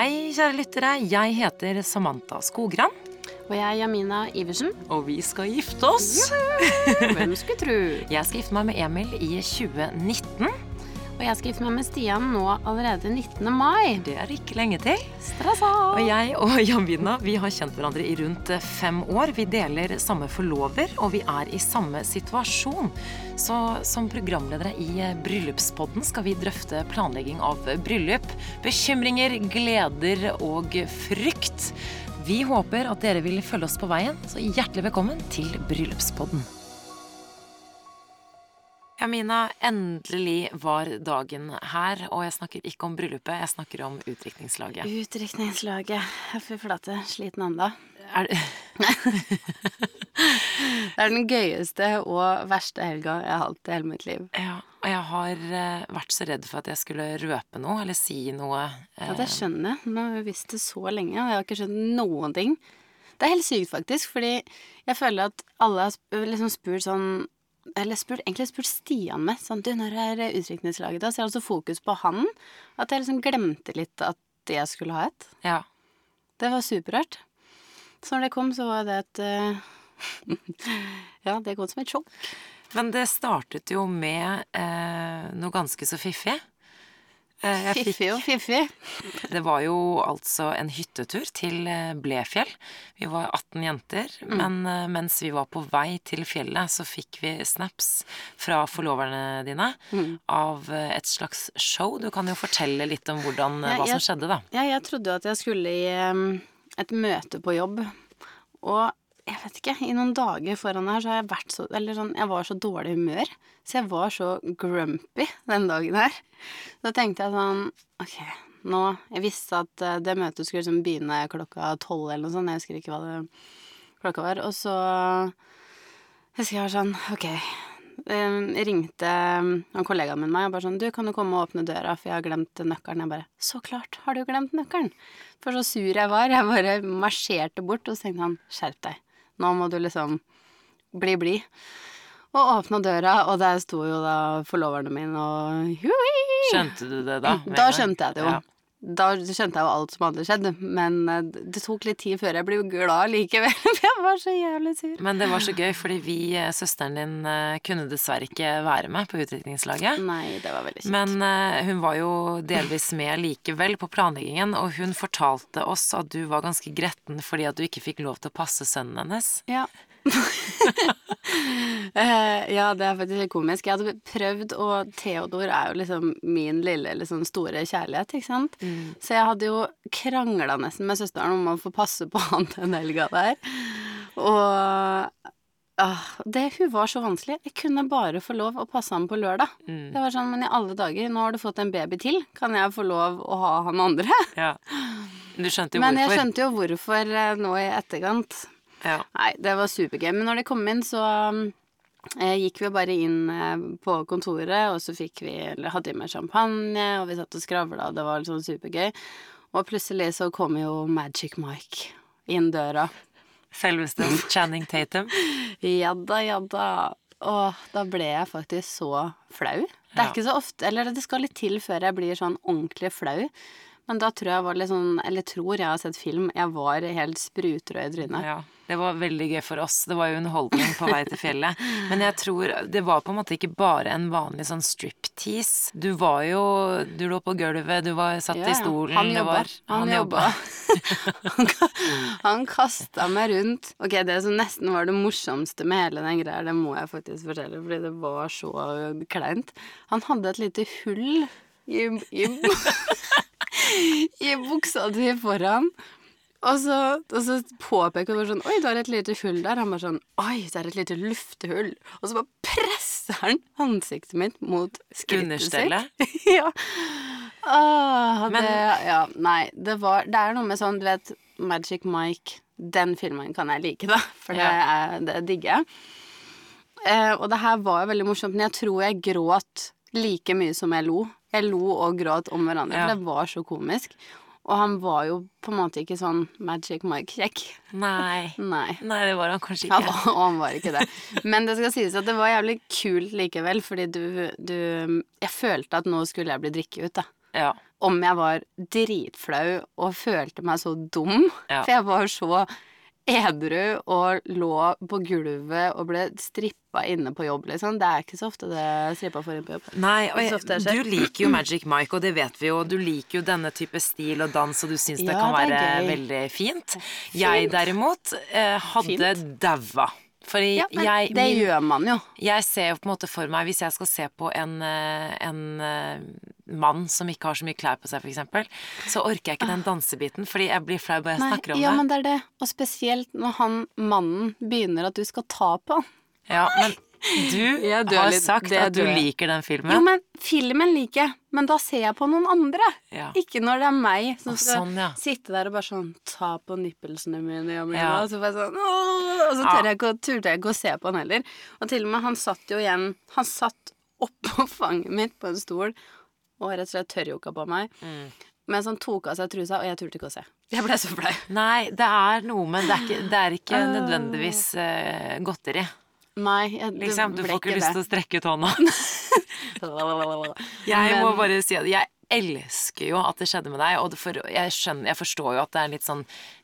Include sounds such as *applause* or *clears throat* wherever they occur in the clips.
Hei, kjære lyttere. Jeg heter Samantha Skogran. Og jeg er Jamina Iversen. Og vi skal gifte oss. Hvem skulle tro? *laughs* Jeg skal gifte meg med Emil i 2019. Og jeg skal gifte meg med Stian nå allerede 19. mai. Det er ikke lenge til. Stressa! Og jeg og *laughs* Jambina vi har kjent hverandre i rundt fem år. Vi deler samme forlover, og vi er i samme situasjon. Så som programledere i Bryllupspodden skal vi drøfte planlegging av bryllup, bekymringer, gleder og frykt. Vi håper at dere vil følge oss på veien, så hjertelig velkommen til Bryllupspodden. Jamina, endelig var dagen her, og jeg snakker ikke om bryllupet, jeg snakker om utdrikningslaget. Utdrikningslaget. Fy flate, sliten ennå. Er det *laughs* Det er den gøyeste og verste helga jeg har hatt i hele mitt liv. Ja, og jeg har eh, vært så redd for at jeg skulle røpe noe, eller si noe. Ja, det skjønner jeg. Nå har vi visst det så lenge, og jeg har ikke skjønt noen ting. Det er helt sykt, faktisk, fordi jeg føler at alle har liksom spurt sånn Eller spurt, egentlig spurt Stian meg Sånn, du, når er utdrikningslaget da? Så jeg har så fokus på han at jeg liksom glemte litt at jeg skulle ha et. Ja. Det var superrart. Så når det kom, så var det et eh, *laughs* Ja, det kom som et sjokk. Men det startet jo med eh, noe ganske så fiffig. Eh, fikk- Fiffig og fiffig. *laughs* Det var jo altså en hyttetur til eh, Blefjell. Vi var 18 jenter, Mm. men eh, mens vi var på vei til fjellet, så fikk vi snaps fra forloverne dine Mm. av et slags show. Du kan jo fortelle litt om hvordan, Ja, hva som skjedde, da. Ja, jeg trodde at jeg skulle i et møte på jobb, og jeg vet ikke, i noen dager foran her så har jeg vært så Eller sånn, jeg var så dårlig humør, så jeg var så grumpy den dagen her. Da tenkte jeg sånn Ok, nå Jeg visste at eh, det møtet skulle liksom begynne klokka tolv eller noe sånt, jeg husker ikke hva det klokka var, og så husker jeg var sånn Ok. Jeg ringte noen kollegaen min meg og bare sånn Du, kan du komme og åpne døra, for jeg har glemt nøkkelen. Jeg bare Så klart har du glemt nøkkelen. For så sur jeg var. Jeg bare marsjerte bort, og så tenkte han skjerp deg. Nå må du liksom bli blid. Og åpna døra, og der sto jo da forloverne mine og hui! Skjønte du det da? Da skjønte jeg det jo. Ja. Da skjønte jeg jo alt som hadde skjedd, men eh, det tok litt tid før jeg ble glad likevel. For *laughs* jeg var så jævlig sur. Men det var så gøy, fordi vi, eh, søsteren din, eh, kunne dessverre ikke være med på utdrikningslaget. Nei, det var veldig kjent. Men hun var jo delvis med likevel på planleggingen, og hun fortalte oss at du var ganske gretten fordi at du ikke fikk lov til å passe sønnen hennes. Ja. Eh, ja, det er faktisk litt komisk. Jeg hadde prøvd, og Theodor er jo liksom min lille liksom, store kjærlighet, ikke sant. Så jeg hadde jo krangla nesten med søsteren om å få passe på han den helga der. Og ah, det, hun var så vanskelig. Jeg kunne bare få lov å passe han på lørdag. Det var sånn, men i alle dager, nå har du fått en baby til, kan jeg få lov å ha han andre? Ja. Du skjønte jo Men jeg skjønte jo hvorfor eh, nå i etterkant. Ja. Nei, det var supergøy. Men når de kom inn, så eh, gikk vi bare inn eh, på kontoret, og så fikk vi Eller hadde vi med champagne, og vi satt og skravla, og det var liksom supergøy. Og plutselig så kom jo Magic Mike inn døra. Selveste Channing Tatum. *laughs* Jadda, jadda. Og da ble jeg faktisk så flau. Det er Ja. ikke så ofte Eller det skal litt til før jeg blir sånn ordentlig flau. Men da tror jeg var litt sånn Eller tror jeg har sett film. Jeg var helt sprutrød i trynet. Ja, det var veldig gøy for oss. Det var jo underholdning på vei til fjellet. *laughs* Men jeg tror det var på en måte ikke bare en vanlig sånn striptease. Du var jo Du lå på gulvet, du var satt Ja, i stolen. Han jobba. var- Han jobba. *laughs* han ka- han kasta meg rundt. Ok, det som nesten var det morsomste med hele den greia, det må jeg faktisk fortelle, fordi det var så kleint. Han hadde et lite hull i, i, *laughs* *laughs* i buksa di foran. Og så, og så påpeker hun bare sånn Oi, du har et lite hull der. Han bare sånn Oi, det er et lite luftehull. Og så bare presser han ansiktet mitt mot skrittet Understellet? *laughs* ja. Åh, Men- det, ja, nei, det var Det er noe med sånn, du vet, Magic Mike Den filmen kan jeg like, da, for det, Ja. er, det digger jeg. Eh, og det her var jo veldig morsomt, men jeg tror jeg gråt like mye som jeg lo. Jeg lo og gråt om hverandre, Ja. for det var så komisk. Og han var jo på en måte ikke sånn Magic Mike-kjekk. Nei. *laughs* Nei. Nei, det var han kanskje ikke. Ja, *laughs* og han var ikke det. Men det skal sies at det var jævlig kult likevel, fordi du, du Jeg følte at nå skulle jeg bli drikket ut, da. Ja. om jeg var dritflau og følte meg så dum. Ja. For jeg var så edru og lå på gulvet og ble strippa inne på jobb, liksom. Det er ikke så ofte det strippa får inn på jobb. Nei, og jeg, det du liker jo Magic Mike, og det vet vi jo. Du liker jo denne type stil og dans, og du syns det Ja, kan det er være gøy. veldig fint. Jeg derimot eh, hadde daua. Fordi Ja, jeg, det min- gjør man jo. jeg ser jo på en måte for meg, hvis jeg skal se på en, eh, en eh, mann som ikke har så mye klær på seg, f.eks., så orker jeg ikke den dansebiten, fordi jeg blir flau bare jeg Nei, snakker om ja, det. men det er det. Og spesielt når han mannen begynner at du skal ta på han. Ja, men du *laughs* har litt- sagt at du liker den filmen. Jo, men filmen liker jeg, men da ser jeg på noen andre. Ja. Ikke når det er meg som Å, skal sånn, ja. sitte der og bare sånn Ta på nippelsene mine, Jamina. Ja. Og så får jeg sånn «Åh!» Og så Ja. tør jeg ikke, turte jeg ikke å se på han heller. Og til og med han satt jo igjen Han satt oppå *laughs* fanget mitt på en stol og rett og slett tørrjokka på meg. Mm. Mens han tok av seg trusa, og jeg turte ikke å se. Jeg ble så flau. Nei, det er noe, men det er ikke, det er ikke Ah. nødvendigvis uh, godteri. Nei, jeg, Liksom, du får ikke lyst til å strekke ut hånda. *laughs* Jeg må bare si at jeg elsker jo at det skjedde med deg, og for, jeg, skjønner, jeg forstår jo at det er litt sånn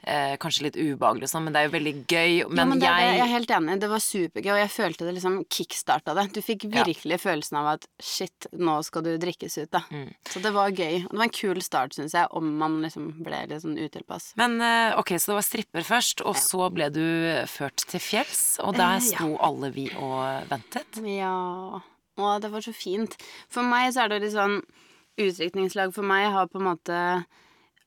eh, Kanskje litt ubehagelig og sånn, men det er jo veldig gøy. Men, ja, men det, jeg jeg er helt enig. Det var supergøy, og jeg følte det liksom kickstarta det. Du fikk Ja. virkelig følelsen av at shit, nå skal du drikkes ut, da. Mm. Så det var gøy. Og det var en kul start, syns jeg, om man liksom ble litt sånn utilpass. Men eh, ok, så det var stripper først, og så ble du ført til fjells, og der Eh, ja. sto alle vi og ventet. Ja Å, det var så fint. For meg så er det litt sånn Utdrikningslag for meg har på en måte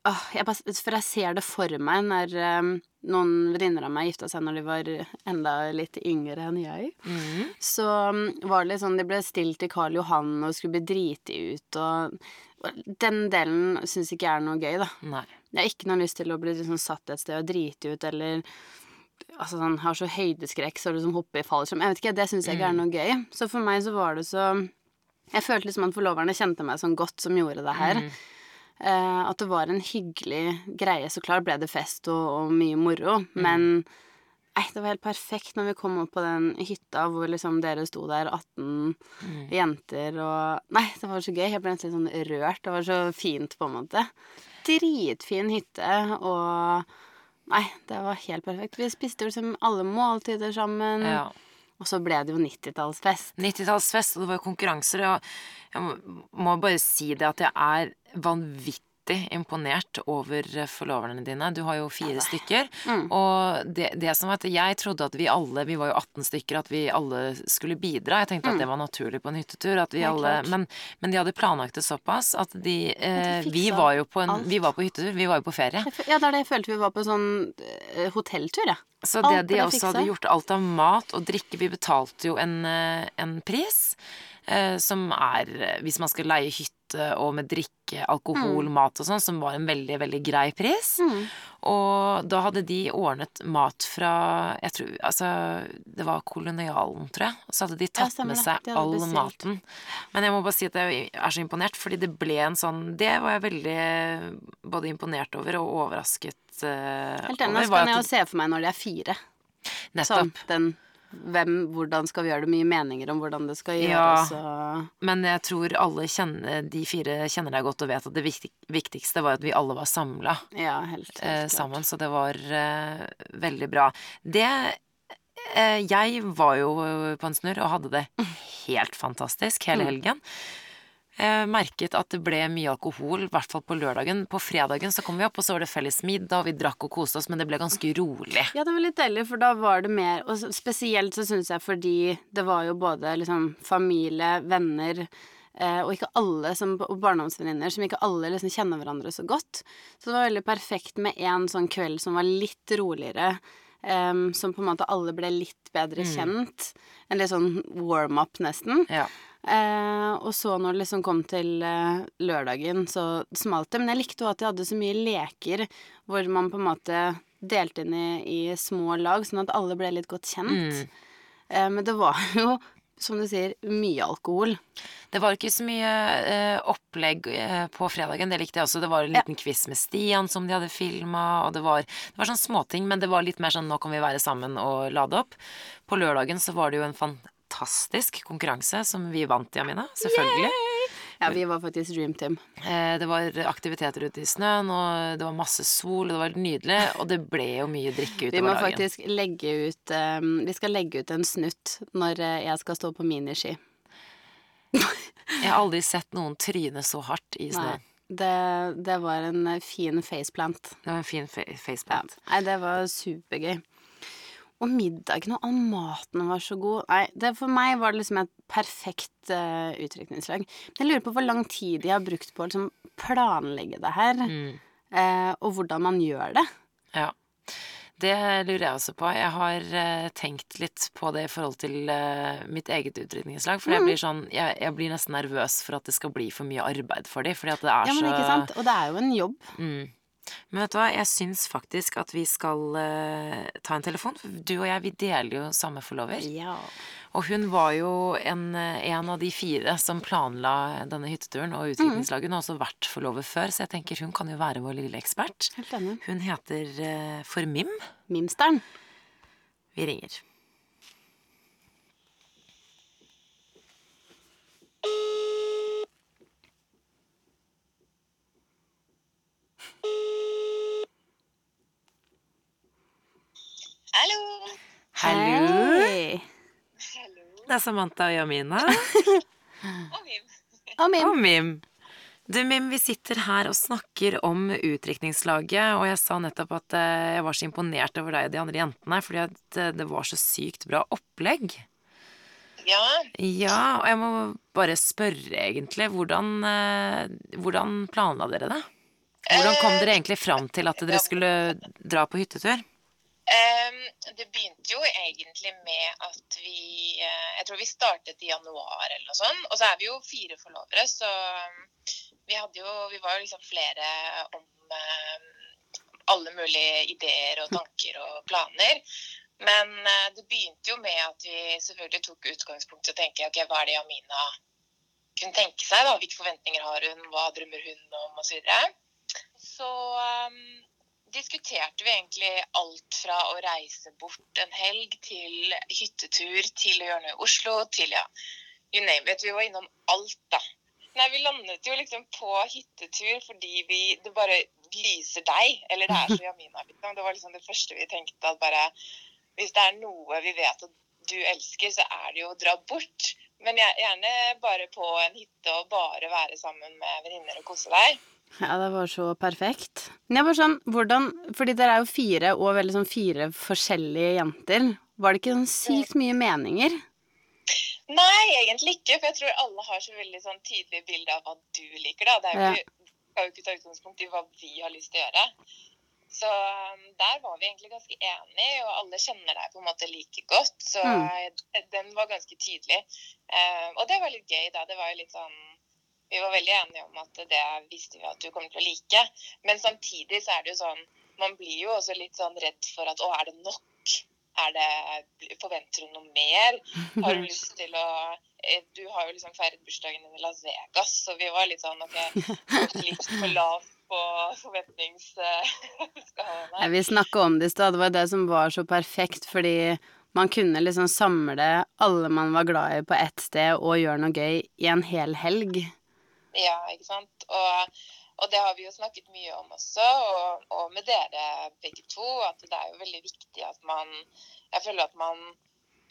Åh, jeg bare, For jeg ser det for meg når um, noen venninner av meg gifta seg når de var enda litt yngre enn jeg. Mm. Så um, var det litt sånn De ble stilt til Karl Johan og skulle bli driti ut og Den delen syns ikke jeg er noe gøy, da. Nei. Jeg har ikke noe lyst til å bli liksom satt et sted og driti ut, eller altså sånn, har så høydeskrekk så du liksom hopper i fallskjerm. Jeg vet ikke, det syns jeg ikke er noe gøy. Så for meg så var det så Jeg følte liksom at forloverne kjente meg sånn godt som gjorde det her. Eh, at det var en hyggelig greie. Så klart ble det fest og, og mye moro, men Nei, det var helt perfekt når vi kom opp på den hytta hvor liksom dere sto der, 18 jenter og Nei, det var så gøy. Jeg ble nesten litt sånn rørt. Det var så fint, på en måte. Dritfin hytte og Nei, det var helt perfekt. Vi spiste liksom alle måltider sammen. Ja. Og så ble det jo 90-tallsfest. 90-tallsfest, og det var jo konkurranser, og jeg må- bare si det at jeg er vanvittig imponert over forloverne dine. Du har jo fire stykker, Mm. og det, det som var at jeg trodde at vi alle, vi var jo 18 stykker, at vi alle skulle bidra. Jeg tenkte at det var naturlig på en hyttetur, at vi alle, Mm. men, men de hadde planlagt det såpass at de, eh, de vi var jo på en, vi var på hyttetur, vi var jo på ferie. Ja, det er det jeg følte vi var på sånn eh, hotelltur, jeg. Så Alt det de ble også hadde gjort, alt av mat og drikke Vi betalte jo en, eh, en pris eh, som er Hvis man skal leie hytte og med drikke, alkohol, mat og sånn, som var en veldig, veldig grei pris. Mm. Og da hadde de ordnet mat fra Jeg tror Altså, det var kolonialen, tror jeg. Og så hadde de tatt ja, med seg all bestilt. maten. Men jeg må bare si at jeg er så imponert, fordi det ble en sånn Det var jeg veldig både imponert over og overrasket uh, Helt enig. Så kan jeg jo se for meg når de er fire. Nettopp. Sånn den hvem, Hvordan skal vi gjøre det? Mye meninger om hvordan det skal gjøres Ja, Men jeg tror alle kjenner, de fire kjenner deg godt og vet at det viktigste var at vi alle var samla Ja, helt, helt eh, sammen, så det var eh, veldig bra. Det eh, Jeg var jo på en snurr og hadde det helt fantastisk hele Mm. helgen. Jeg merket at det ble mye alkohol, i hvert fall på lørdagen. På fredagen så kom vi opp, og så var det felles middag, og vi drakk og koste oss, men det ble ganske rolig. Ja, det var litt deilig, for da var det mer Og spesielt så syns jeg fordi det var jo både liksom familie, venner eh, og ikke alle som og barndomsvenninner som ikke alle liksom kjenner hverandre så godt. Så det var veldig perfekt med en sånn kveld som var litt roligere. Um, som på en måte alle ble litt bedre kjent. En litt sånn warm-up, nesten. Ja. Eh, og så når det liksom kom til eh, lørdagen, så smalt det. Men jeg likte jo at de hadde så mye leker hvor man på en måte delte inn i, i små lag, sånn at alle ble litt godt kjent. Mm. Eh, men det var jo, som du sier, mye alkohol. Det var ikke så mye eh, opplegg eh, på fredagen, det likte jeg også. Det var en liten quiz med Stian som de hadde filma, og det var, det var sånn småting, men det var litt mer sånn nå kan vi være sammen og lade opp. På lørdagen så var det jo en fantastisk konkurranse som vi vant, Jamina. Selvfølgelig. Ja, vi var faktisk Dream Team. Eh, Det var aktiviteter ute i snøen, og det var masse sol, og det var nydelig. Og det ble jo mye drikke utover dagen. Vi må dagen. faktisk legge ut eh, Vi skal legge ut en snutt når eh, jeg skal stå på miniski. Jeg har aldri sett noen tryne så hardt i snøen. Det, det var en fin faceplant. Det var en fin fa Ja. faceplant. Nei, det var supergøy. Og middagen og all maten var så god. Nei, det, for meg var det liksom et perfekt uh, utdrikningslag. Men jeg lurer på hvor lang tid de har brukt på å liksom, planlegge det her, Mm. uh, og hvordan man gjør det. Ja. Det lurer jeg også på. Jeg har uh, tenkt litt på det i forhold til uh, mitt eget utdrikningslag. For jeg, blir sånn, jeg, jeg blir nesten nervøs for at det skal bli for mye arbeid for dem. Fordi at det er Ja, men så ikke sant? Og det er jo en jobb. Mm. Men vet du hva, jeg syns faktisk at vi skal eh, ta en telefon. Du og jeg, vi deler jo samme forlover. Ja. Og hun var jo en, en av de fire som planla denne hytteturen og utviklingslaget. Hun har også vært forlover før, så jeg tenker hun kan jo være vår lille ekspert. Helt enig. Hun heter eh, For Mim. Mimsteren. Vi ringer. Hallo. Hallo! Hei. Det er Samantha og Jamina. *laughs* Og Mim. Og Mim. Og Mim. Du, Mim, vi sitter her og snakker om utdrikningslaget, og jeg sa nettopp at eh, jeg var så imponert over deg og de andre jentene, fordi at eh, det var så sykt bra opplegg. Ja, Ja, og jeg må bare spørre, egentlig, hvordan, eh, hvordan planla dere det? Hvordan kom dere egentlig fram til at dere skulle dra på hyttetur? ehm, det begynte jo egentlig med at vi eh, Jeg tror vi startet i januar eller noe sånt. Og så er vi jo fire forlovere, så um, vi hadde jo Vi var jo liksom flere om eh, alle mulige ideer og tanker og planer. Men eh, det begynte jo med at vi selvfølgelig tok utgangspunkt i å tenke ok, hva er det Jamina kunne tenke seg? da, Hvilke forventninger har hun? Hva drømmer hun om? Og så videre. Så um, diskuterte vi egentlig alt fra å reise bort en helg til hyttetur til å gjøre noe i Oslo, til ja, you name it. Vi var innom alt, da. Nei, vi landet jo liksom på hyttetur fordi vi Det bare lyser deg. Eller det er så *laughs* Jamina, liksom. Det var liksom det første vi tenkte at bare Hvis det er noe vi vet at du elsker, så er det jo å dra bort. Men gjerne bare på en hytte og bare være sammen med venninner og kose deg. Ja, det var så perfekt. Men jeg var sånn, hvordan Fordi dere er jo fire og veldig sånn fire forskjellige jenter. Var det ikke sånn sykt mye meninger? Nei, egentlig ikke. For jeg tror alle har så veldig sånn tydelig bilde av hva du liker. da. Det er jo ikke, skal jo ikke ta utgangspunkt i hva vi har lyst til å gjøre. Så um, der var vi egentlig ganske enige, og alle kjenner deg på en måte like godt. Så Mm. den var ganske tydelig. Eh, og det var litt gøy, da. Det var jo litt sånn Vi var veldig enige om at det visste vi at du kommer til å like. Men samtidig så er det jo sånn Man blir jo også litt sånn redd for at å, er det nok? Er det, forventer du noe mer? Har du lyst til å eh, Du har jo liksom feiret bursdagen din i Las Vegas, så vi var litt sånn OK, litt for lavt på forventningsskalaen Ja, her. vi snakka om det i stad. Det var det som var så perfekt, fordi man kunne liksom samle alle man var glad i på ett sted, og gjøre noe gøy i en hel helg. Ja, ikke sant. Og, og det har vi jo snakket mye om også, og, og med dere begge to, at det er jo veldig viktig at man Jeg føler at man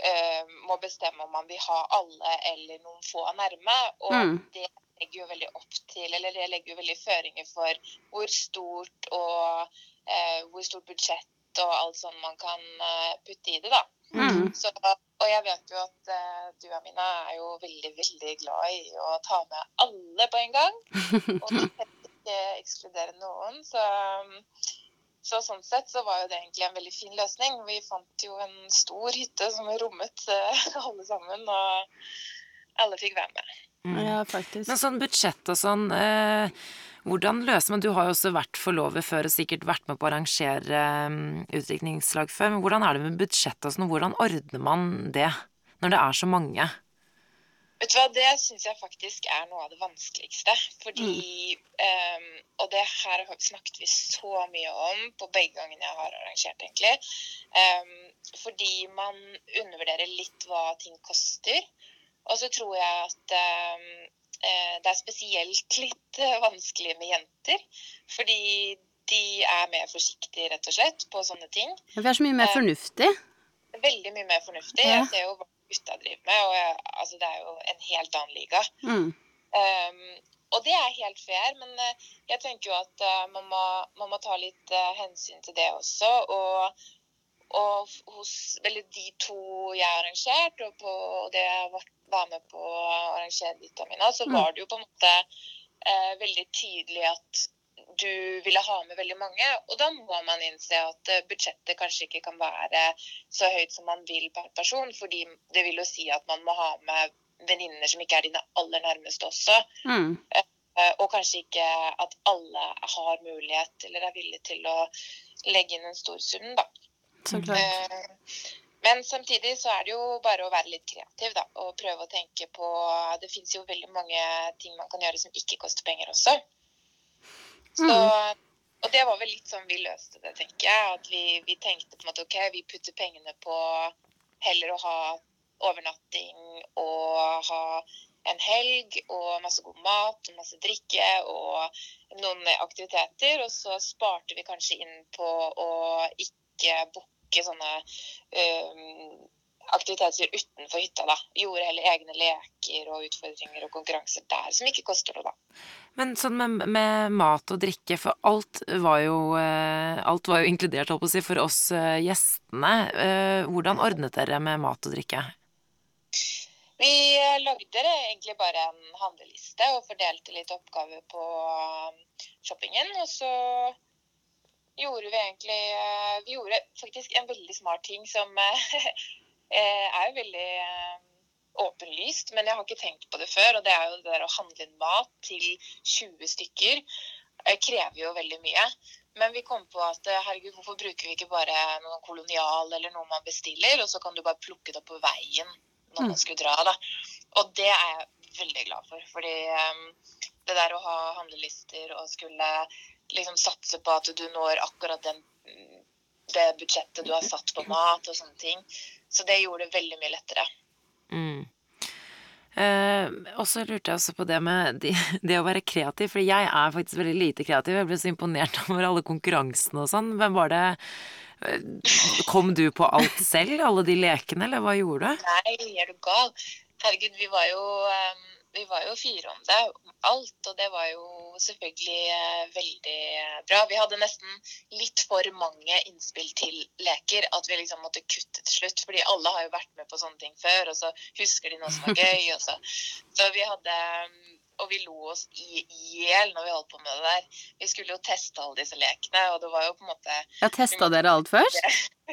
øh, må bestemme om man vil ha alle eller noen få nærme. Og Mm. det legger jo veldig opp til, eller det legger jo veldig føringer for hvor stort og øh, hvor stort budsjett og alt sånn man kan eh, putte i det, da. Mm. Så, og jeg vet jo at uh, du, Amina, er jo veldig, veldig glad i å ta med alle på en gang. *laughs* Og ikke ekskludere noen. Så, um, så sånn sett så var jo det egentlig en veldig fin løsning. Vi fant jo en stor hytte som rommet uh, *laughs* alle sammen, og alle fikk være med. Mm. Ja, faktisk. Men sånn budsjett og sånn, eh, hvordan løser man Du har jo også vært forlover før og sikkert vært med på å arrangere eh, utdrikningslag før. Men hvordan er det med budsjett og sånn, hvordan ordner man det når det er så mange? Vet du hva, Det syns jeg faktisk er noe av det vanskeligste. Fordi ehm, Og det her har- snakket vi så mye om på begge gangene jeg har arrangert, egentlig. Um, fordi man undervurderer litt hva ting koster. Og så tror jeg at eh, det er spesielt litt eh, vanskelig med jenter. Fordi de er mer forsiktige, rett og slett, på sånne ting. Ja, Vi er så mye mer Eh, fornuftig. Veldig mye mer fornuftig. Ja. Jeg ser jo hva gutta driver med, og jeg, altså, det er jo en helt annen liga. Mm. Um, og det er helt fair, men eh, jeg tenker jo at eh, man, må, man må ta litt eh, hensyn til det også. Og, og hos de to jeg har arrangert, og på det jeg var, var med på å arrangere ditt, mine, så Mm. var det jo på en måte eh, veldig tydelig at du ville ha med veldig mange. Og da må man innse at eh, budsjettet kanskje ikke kan være så høyt som man vil per person, fordi det vil jo si at man må ha med venninner som ikke er dine aller nærmeste også. Mm. Eh, Og kanskje ikke at alle har mulighet eller er villige til å legge inn en stor sum, da. Så klart. Men samtidig så er det jo bare å være litt kreativ, da. Og prøve å tenke på Det fins jo veldig mange ting man kan gjøre som ikke koster penger også. Så Mm. Og det var vel litt sånn vi løste det, tenker jeg. At vi, vi tenkte på en måte OK, vi putter pengene på heller å ha overnatting og ha en helg og masse god mat og masse drikke og noen aktiviteter. Og så sparte vi kanskje inn på å ikke booke sånne um, aktiviteter utenfor hytta, da. Gjorde heller egne leker og utfordringer og konkurranser der som ikke koster noe, da. Men sånn med, med mat og drikke, for alt var jo, eh, alt var jo inkludert, holdt på å si, for oss eh, gjestene. Hvordan ordnet dere med mat og drikke? Vi lagde egentlig bare en handleliste og fordelte litt oppgaver på shoppingen. Og så gjorde vi egentlig eh, Vi gjorde faktisk en veldig smart ting som eh, *laughs* eh, er jo veldig åpenlyst, men jeg har ikke tenkt på det før. Og det er jo det der å handle inn mat til 20 stykker. krever jo veldig mye. Men vi kom på at herregud, hvorfor bruker vi ikke bare noe kolonial eller noe man bestiller, og så kan du bare plukke det opp på veien når Mm. man skulle dra, da. Og det er jeg veldig glad for. Fordi det der å ha handlelister og skulle liksom satse på at du når akkurat den, det budsjettet du har satt på mat og sånne ting. Så det gjorde det veldig mye lettere. Mm. Eh, og så lurte jeg også på det med de, *laughs* det å være kreativ, for jeg er faktisk veldig lite kreativ. Jeg ble så imponert *laughs* over alle konkurransene og sånn. Hvem var det eh, Kom du på alt selv, alle de lekene, eller hva gjorde du? Nei, er du gal? Herregud, vi var jo, um, vi var jo fire om det, om alt. Og det var jo selvfølgelig eh, veldig bra. Vi hadde nesten litt for mange innspill til leker at vi liksom måtte kutte til slutt. Fordi alle har jo vært med på sånne ting før, og så husker de noe som var gøy. Så, *laughs* så vi hadde um, og vi lo oss i hjel når vi holdt på med det der. Vi skulle jo teste alle disse lekene, og det var jo på en måte Ja, testa dere alt først?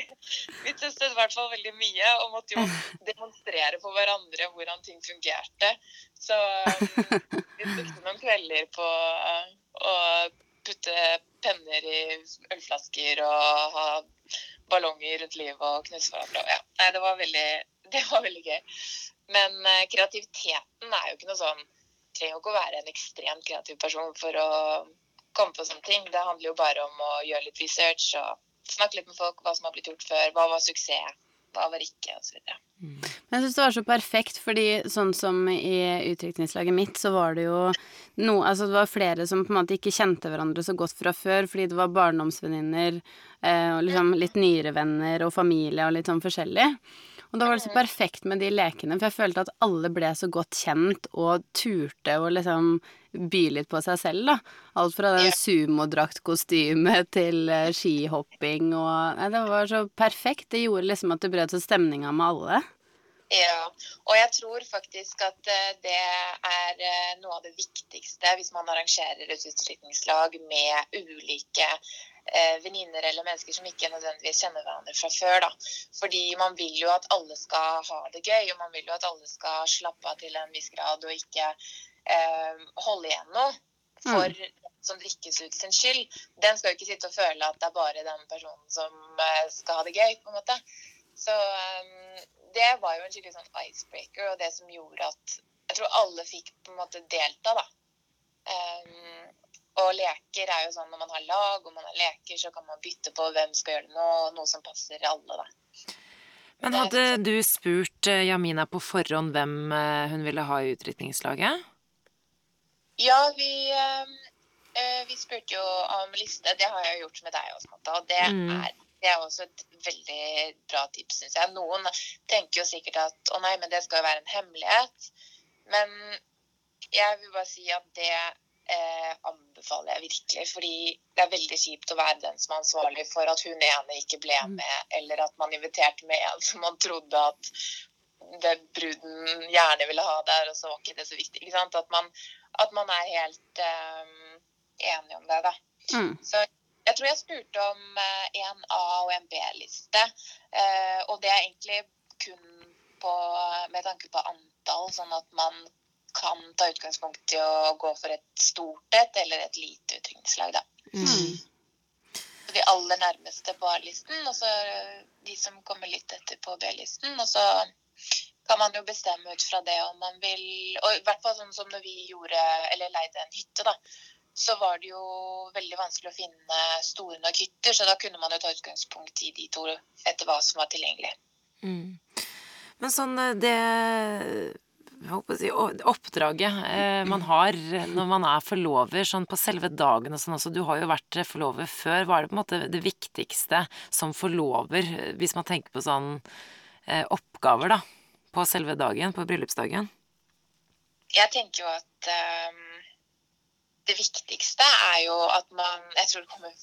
*laughs* vi testet i hvert fall veldig mye og måtte jo *laughs* demonstrere for hverandre hvordan ting fungerte. Så um, vi brukte noen kvelder på uh, å putte penner i ølflasker og ha ballonger rundt livet og knuse hverandre. Ja. Nei, det var veldig, *laughs* det var veldig gøy. Men uh, kreativiteten er jo ikke noe sånn Trenger jo ikke å være en ekstremt kreativ person for å komme på sånne ting. Det handler jo bare om å gjøre litt research og snakke litt med folk, hva som har blitt gjort før, hva var suksess, hva var ikke, osv. Men jeg syns det var så perfekt, fordi sånn som i utdrikningslaget mitt, så var det jo no, altså det var flere som på en måte ikke kjente hverandre så godt fra før, fordi det var barndomsvenninner eh, og liksom litt nyere venner og familie og litt sånn forskjellig. Og da var det så perfekt med de lekene, for jeg følte at alle ble så godt kjent og turte å liksom by litt på seg selv, da. Alt fra den sumodraktkostyme til eh, skihopping og Nei, det var så perfekt. Det gjorde liksom at det brøt så stemninga med alle. Ja, og jeg tror faktisk at eh, det er eh, noe av det viktigste hvis man arrangerer et utdrikningslag med ulike eh, venninner eller mennesker som ikke nødvendigvis kjenner hverandre fra før. Da. Fordi man vil jo at alle skal ha det gøy, og man vil jo at alle skal slappe av til en viss grad og ikke eh, holde igjen noe for den som drikkes ut sin skyld. Den skal jo ikke sitte og føle at det er bare den personen som eh, skal ha det gøy, på en måte. Så eh, det var jo en skikkelig sånn icebreaker, og det som gjorde at jeg tror alle fikk på en måte delta, da. Um, og leker er jo sånn når man har lag og man har leker, så kan man bytte på hvem skal gjøre nå, noe som passer alle, da. Men hadde du spurt eh, Jamina på forhånd hvem eh, hun ville ha i utdrikningslaget? Ja, vi, eh, vi spurte jo om liste. Det har jeg gjort med deg også, Matta. Og det, Mm. er, det er også et veldig bra tips, syns jeg. Noen tenker jo sikkert at å nei, men det skal jo være en hemmelighet. Men jeg vil bare si at det eh, anbefaler jeg virkelig. Fordi det er veldig kjipt å være den som er ansvarlig for at hun ene ikke ble med, eller at man inviterte med en som man trodde at det bruden gjerne ville ha der, og så var ikke det så viktig. ikke sant? At man, at man er helt eh, enig om det, da. Mm. Så jeg tror jeg spurte om eh, en A- og en B-liste. Eh, og det er egentlig kun på, med tanke på antall, sånn at man kan ta utgangspunkt i å gå for et stort et eller et lite utdrikningslag, da. Mm. De aller nærmeste på A-listen, og så de som kommer litt etter på B-listen. Og så kan man jo bestemme ut fra det om man vil Og i hvert fall sånn som når vi gjorde, eller leide en hytte, da. Så var det jo veldig vanskelig å finne store nok hytter, så da kunne man jo ta utgangspunkt i de to etter hva som var tilgjengelig. Mm. Men sånn eh, det si, oppdraget eh, man har når man er forlover, sånn på selve dagen og sånn også. Du har jo vært forlover før. Hva er det på en måte det viktigste som forlover, eh, hvis man tenker på sånn eh, oppgaver, da? På selve dagen, på bryllupsdagen? Jeg tenker jo at ehm, det viktigste er jo at man Jeg tror det kommer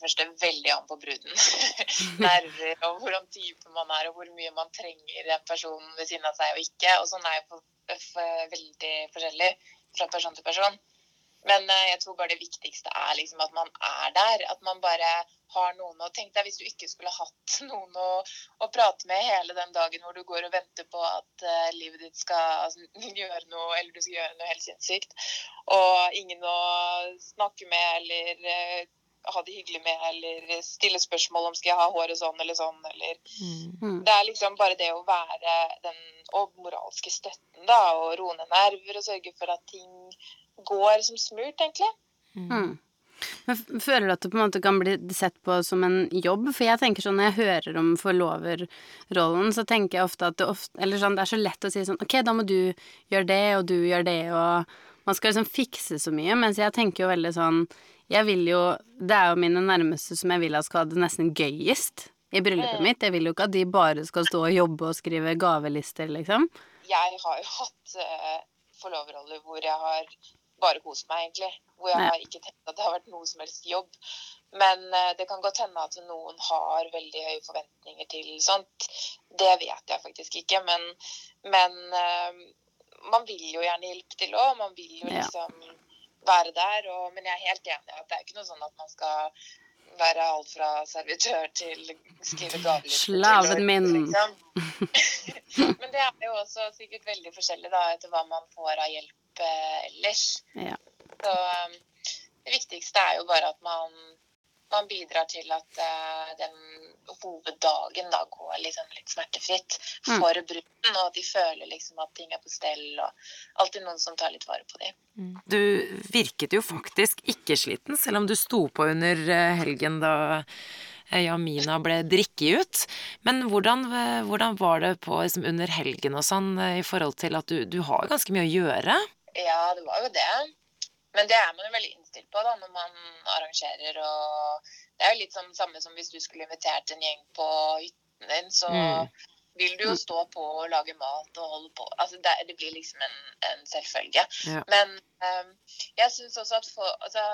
først veldig an på bruden. *laughs* Nerver og hvordan type man er, og hvor mye man trenger en person ved siden av seg og ikke. Og sånn er jo veldig forskjellig fra person til person. Men eh, jeg tror bare det viktigste er liksom at man er der. At man bare har noen å Tenk deg hvis du ikke skulle hatt *laughs* noen å, å prate med hele den dagen hvor du går og venter på at uh, livet ditt skal altså, *laughs* gjøre noe, eller du skal gjøre noe helt sinnssykt. Og ingen å snakke med eller uh, ha det hyggelig med, eller stille spørsmål om skal jeg ha håret sånn eller sånn, eller Mm. det er liksom bare det å være den og moralske støtten, da, og roe ned nerver og sørge for at ting går som smurt, egentlig. Mm. Men føler du at det på en måte kan bli sett på som en jobb? For jeg tenker sånn når jeg hører om forloverrollen, så tenker jeg ofte at det ofte Eller sånn, det er så lett å si sånn Ok, da må du gjøre det, og du gjør det, og Man skal liksom fikse så mye, mens jeg tenker jo veldig sånn Jeg vil jo Det er jo mine nærmeste som jeg vil at skal ha det nesten gøyest i bryllupet Mm. mitt. Jeg vil jo ikke at de bare skal stå og jobbe og skrive gavelister, liksom. Jeg har jo hatt uh, forloverroller hvor jeg har bare kost meg, egentlig. Hvor jeg har ikke tenkt at det har vært noe som helst jobb. Men eh, det kan godt hende at noen har veldig høye forventninger til sånt. Det vet jeg faktisk ikke, men, men eh, man vil jo gjerne hjelpe til òg. Man vil jo liksom være der. Og, men jeg er helt enig i at det er ikke noe sånn at man skal være alt fra servitør til skrive gavelister. Slaven min. Liksom. *laughs* Men det er jo også sikkert veldig forskjellig da, etter hva man får av hjelp eh, ellers. Ja. Så um, det viktigste er jo bare at man, man bidrar til at uh, den hoveddagen da går liksom litt smertefritt Mm. for bruden, og de føler liksom at ting er på stell, og alltid noen som tar litt vare på dem. Du virket jo faktisk ikke sliten, selv om du sto på under eh, helgen da eh, Jamina ble drikket ut. Men hvordan, hvordan var det på liksom, under helgen og sånn, i forhold til at du, du har ganske mye å gjøre? Ja, det var jo det. Men det er man jo veldig innstilt på da, når man arrangerer. og Det er jo litt sånn samme som hvis du skulle invitert en gjeng på hytten din, så Mm. vil du jo stå på og lage mat og holde på. Altså, det, det blir liksom en, en selvfølge. Ja. Men um, jeg syns også at for, altså,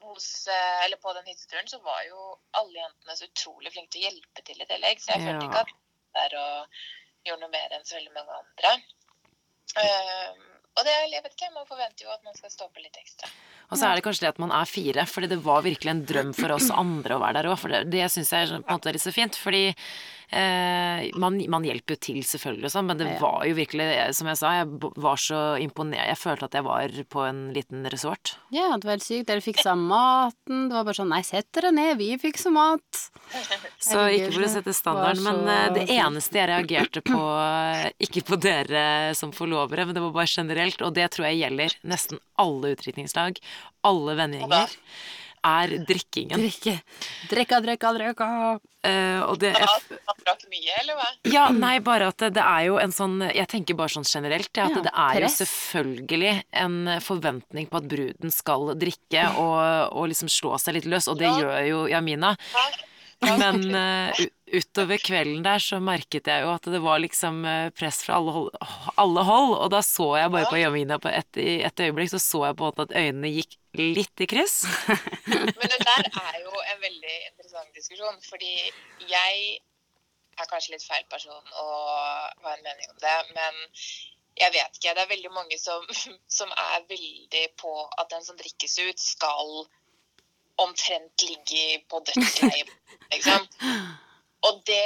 hos, eh, eller på den hytteturen så var jo alle jentene så utrolig flinke til å hjelpe til i tillegg. Så jeg følte ikke at der og gjorde noe mer enn så veldig mange andre. Ehm, og det, jeg vet ikke, man forventer jo at man skal stå på litt ekstra. Og så er det kanskje det at man er fire, fordi det var virkelig en drøm for oss andre å være der òg. For det, det syns jeg på en måte er litt så fint. Fordi man, man hjelper jo til, selvfølgelig, og sånn, men det Ja. var jo virkelig, som jeg sa, jeg var så imponert. Jeg følte at jeg var på en liten resort. Ja, det var helt sykt. Dere fiksa maten. Det var bare sånn Nei, sett dere ned, vi fikser mat. Så Herregud, ikke for å sette standarden, så... men eh, det eneste jeg reagerte på, eh, ikke på dere som forlovere, men det var bare generelt, og det tror jeg gjelder nesten alle utdrikningslag, alle vennegjenger, er drikkingen. Drikke. Drekka, drekka, drekka. Uh, og det Ja, man drakk mye, eller hva? Ja, nei, bare at det, det er jo en sånn Jeg tenker bare sånn generelt, ja, at Ja, det er press. jo selvfølgelig en forventning på at bruden skal drikke og, og liksom slå seg litt løs, og det Ja. gjør jo Jamina. Ja. Ja, Men uh, utover kvelden der så merket jeg jo at det var liksom eh, press fra alle hold, alle hold og da så jeg bare Ja. på Jamina på et, et øyeblikk, så så jeg på en måte at øynene gikk litt i kryss. *laughs* Men det der *laughs* er jo en veldig interessant diskusjon, fordi jeg er kanskje litt feil person å ha en mening om det, men jeg vet ikke. Det er veldig mange som, *laughs* som er veldig på at den som drikkes ut, skal omtrent ligge på dødsleiet, liksom. Og det,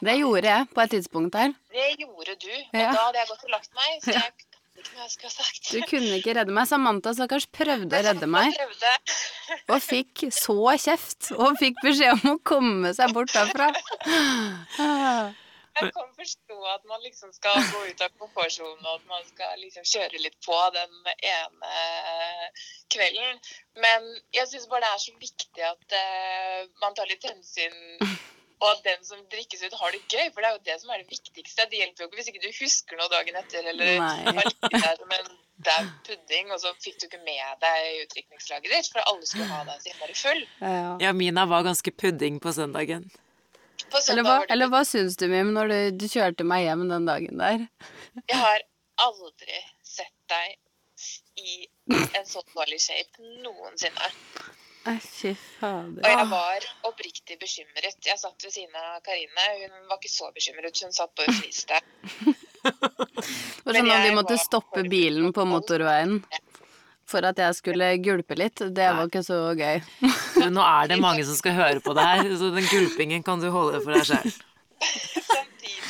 Det gjorde jeg på et tidspunkt der. det gjorde du. Og Ja. da hadde jeg gått og lagt meg, så jeg ikke hva jeg skulle ha sagt. Du kunne ikke redde meg. Samantha stakkars prøvde å redde meg, og fikk så kjeft. Og fikk beskjed om å komme seg bort derfra. Jeg kan forstå at man liksom skal gå ut av komfortsonen, og at man skal liksom kjøre litt på den ene kvelden. Men jeg syns bare det er så viktig at eh, man tar litt hensyn, og at den som drikkes ut, har det gøy. For det er jo det som er det viktigste. Det hjelper jo ikke hvis ikke du husker noe dagen etter, eller har ligget der som en daud pudding, og så fikk du ikke med deg utdrikningslaget ditt, for alle skulle ha deg så innmari full. Ja. Mina var ganske pudding på søndagen. På Eller hva, var det eller hva syns du, Mim, når du, du kjørte meg hjem den dagen der? Jeg har aldri sett deg i en sånn dårlig shape noensinne. Nei, fy Og jeg var oppriktig bekymret. Jeg satt ved siden av Karine. Hun var ikke så bekymret. Hun satt bare og fniste. Det var sånn at vi måtte stoppe bilen på motorveien for at jeg skulle gulpe litt. Det var ikke så gøy. Nå er det *laughs* mange som skal høre på det her, så den gulpingen kan du holde for deg sjøl. *laughs*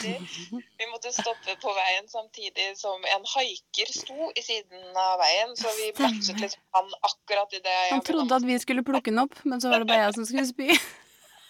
Samtidig Vi måtte stoppe på veien samtidig som en haiker sto i siden av veien. Så vi bæsjet liksom han akkurat i det Han trodde at vi skulle plukke den opp, men så var det bare jeg som skulle spy. *laughs*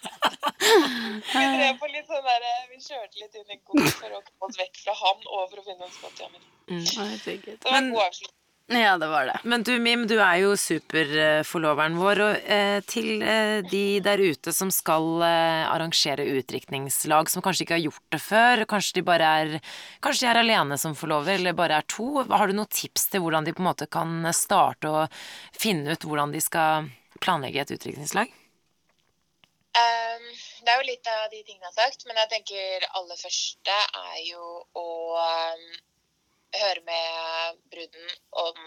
Vi drev på litt sånn der, vi kjørte litt inn i god for å komme oss vekk fra han og for å finne en spot hjemme. Herregud. Det var en god avslutning. Ja, det var det. Men du Mim, du er jo superforloveren vår, og eh, til eh, de der ute som skal eh, arrangere utdrikningslag, som kanskje ikke har gjort det før, kanskje de bare er Kanskje de er alene som forlover, eller bare er to. Har du noen tips til hvordan de på en måte kan starte og finne ut hvordan de skal planlegge et utdrikningslag? Um, det er jo litt av de tingene jeg har sagt, men jeg tenker aller første er jo å ehm, høre med bruden om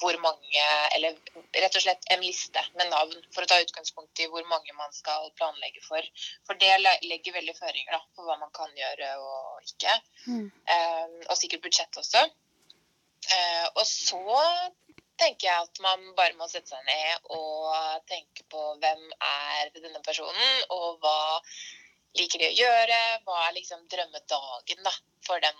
hvor mange, eller rett og slett en liste med navn, for å ta utgangspunkt i hvor mange man skal planlegge for. For det legger veldig føringer da, på hva man kan gjøre og ikke. Mm. Um, og sikkert budsjett også. Uh, og så tenker jeg at man bare må sette seg ned og tenke på hvem er denne personen, og hva liker de å gjøre, hva er liksom drømmedagen da, for den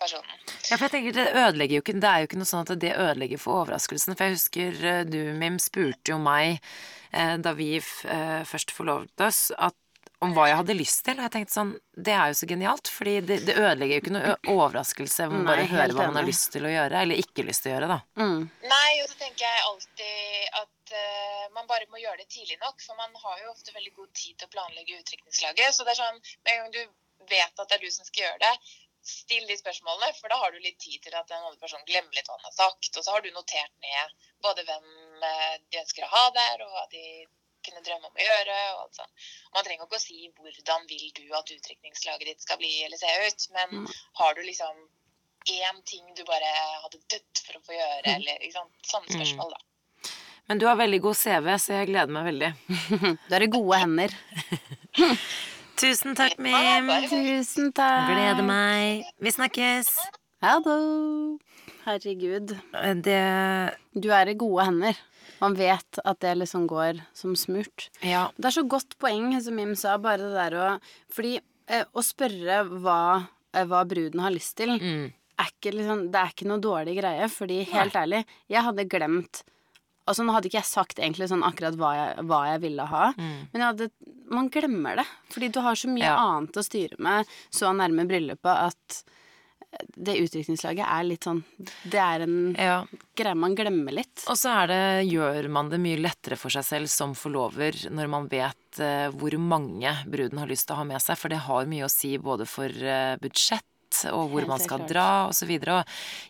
personen. Ja, for jeg tenker Det ødelegger jo ikke Det er jo ikke noe sånn at det ødelegger for overraskelsen. For jeg husker eh, du, Mim, spurte jo meg eh, da vi f eh, først forlovet oss, at, om hva jeg hadde lyst til. Og jeg tenkte sånn Det er jo så genialt, fordi det, det ødelegger jo ikke noe overraskelse om man Nei, bare hører hva man har lyst til å gjøre, eller ikke lyst til å gjøre, da. Mm. Nei, og så tenker jeg alltid at uh, man bare må gjøre det tidlig nok, for man har jo ofte veldig god tid til å planlegge utdrikningslaget. Så det er sånn, med en gang du vet at det er du som skal gjøre det, still de spørsmålene, for da har du litt tid til at den andre personen glemmer litt hva han har sagt. Og så har du notert ned både hvem eh, de ønsker å ha der, og hva de kunne drømme om å gjøre. og alt sånt. Man trenger ikke å si hvordan vil du at utdrikningslaget ditt skal bli eller se ut, men Mm. har du liksom én ting du bare hadde dødd for å få gjøre, eller ikke sant? sånne Mm. spørsmål, da. Men du har veldig god CV, så jeg gleder meg veldig. Du er i gode hender. *laughs* Tusen takk, Mim. Tusen takk. Gleder meg. Vi snakkes. Ha det. Herregud. Eh, Det Du er i gode hender. Man vet at det liksom går som smurt. Ja. Det er så godt poeng, som Mim sa, bare det der å Fordi eh, å spørre hva, eh, hva bruden har lyst til, Mm. er ikke liksom Det er ikke noe dårlig greie, fordi helt ærlig, jeg hadde glemt Altså, nå hadde ikke jeg sagt egentlig sånn akkurat hva jeg, hva jeg ville ha, Mm. men hadde Man glemmer det, fordi du har så mye Ja. annet å styre med så nærme bryllupet at det utdrikningslaget er litt sånn Det er en Ja. greie man glemmer litt. Og så er det, gjør man det mye lettere for seg selv som forlover når man vet uh, hvor mange bruden har lyst til å ha med seg, for det har mye å si både for uh, budsjett og hvor man skal dra. Og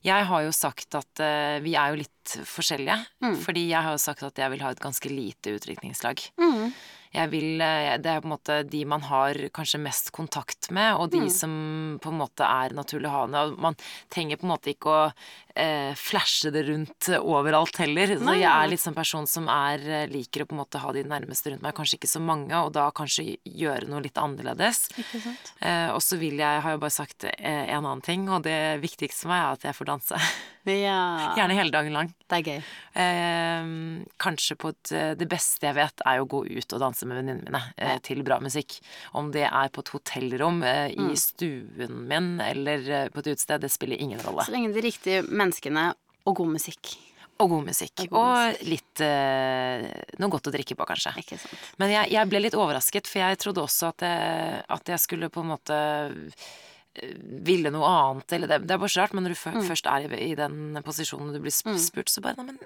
jeg har jo sagt at uh, vi er jo litt forskjellige, Mm. fordi jeg har jo sagt at jeg vil ha et ganske lite utdrikningslag. Mm. Jeg vil, eh, det er på en måte de man har kanskje mest kontakt med, og de Mm. som på en måte er naturlig å ha. Man trenger på en måte ikke å eh, flashe det rundt overalt heller. Så jeg er litt sånn person som er, eh, liker å på en måte ha de nærmeste rundt meg. Kanskje ikke så mange, og da kanskje gjøre noe litt annerledes. Eh, og så vil jeg, har jeg bare sagt eh, en annen ting, og det viktigste for meg er at jeg får danse. *laughs* Ja. Gjerne hele dagen lang. Det er gøy. Eh, kanskje på et eh, Det beste jeg vet, er å gå ut og danse med venninnene mine eh, til bra musikk. Om det er på et hotellrom, eh, i Mm. stuen min eller eh, på et utested, det spiller ingen rolle. Så lenge de riktige menneskene og god musikk. Og god musikk. Og god Og litt eh, noe godt å drikke på, kanskje. Ikke sant. Men jeg, jeg ble litt overrasket, for jeg trodde også at jeg, at jeg skulle på en måte eh, ville noe annet, eller det, det er bare så rart, men når du Mm. først er i, i den posisjonen du blir Mm. spurt, så bare Nei, men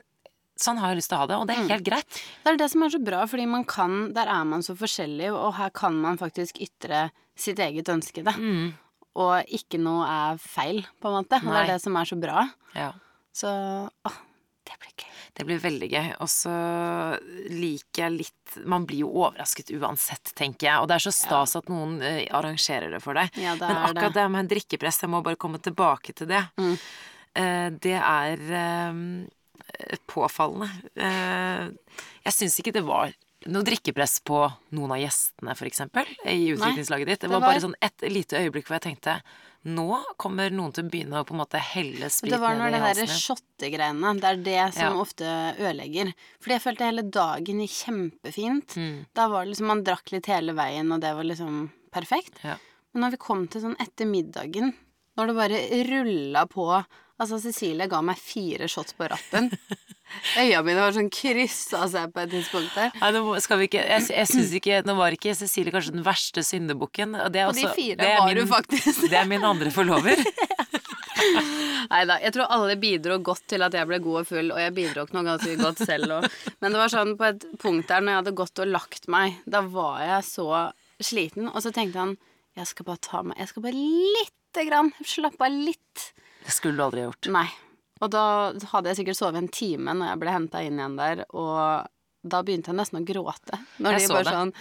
sånn har jeg lyst til å ha det, og det er Mm. helt greit. Det er det som er så bra, fordi man kan Der er man så forskjellig, og her kan man faktisk ytre sitt eget ønske, da. Mm. Og ikke noe er feil, på en måte. Nei. det er det som er så bra. Ja. Så å, det blir gøy. Det blir veldig gøy. Og så liker jeg litt Man blir jo overrasket uansett, tenker jeg. Og det er så stas at noen eh, arrangerer det for deg. Ja, det Men akkurat det. det med drikkepress, jeg må bare komme tilbake til det. Mm. Eh, det er eh, påfallende. Jeg syns ikke det var noe drikkepress på noen av gjestene, eksempel, i utviklingslaget ditt. Det det var bare sånn et lite øyeblikk hvor jeg tenkte nå kommer noen til å begynne å på en måte helle sprit det var ned når i det halsen derre din. shottegreiene, det er det som Ja. ofte ødelegger. Fordi jeg følte hele dagen gikk kjempefint. Mm. Da var det liksom Man drakk litt hele veien, og det var liksom perfekt. Ja. Men når vi kom til sånn etter middagen, når det bare rulla på Altså, Cecilie ga meg fire shots på rappen. *laughs* Øya mine var sånn kryssa seg på et tidspunkt der. Nei, nå skal vi ikke Jeg, jeg syns ikke Nå var ikke Cecilie kanskje den verste syndebukken. Og, det er Og de fire det er var min- du faktisk. Det er min andre forlover. *laughs* Nei da, jeg tror alle bidro godt til at jeg ble god og full, og jeg bidro ikke noe ganske godt selv òg. Men det var sånn på et punkt der når jeg hadde gått og lagt meg, da var jeg så sliten, og så tenkte han jeg skal bare ta meg Jeg skal bare lite grann slappe av litt. Det skulle du aldri gjort. Nei. Og da hadde jeg sikkert sovet en time når jeg ble henta inn igjen der, og da begynte jeg nesten å gråte. Når Jeg de bare sånn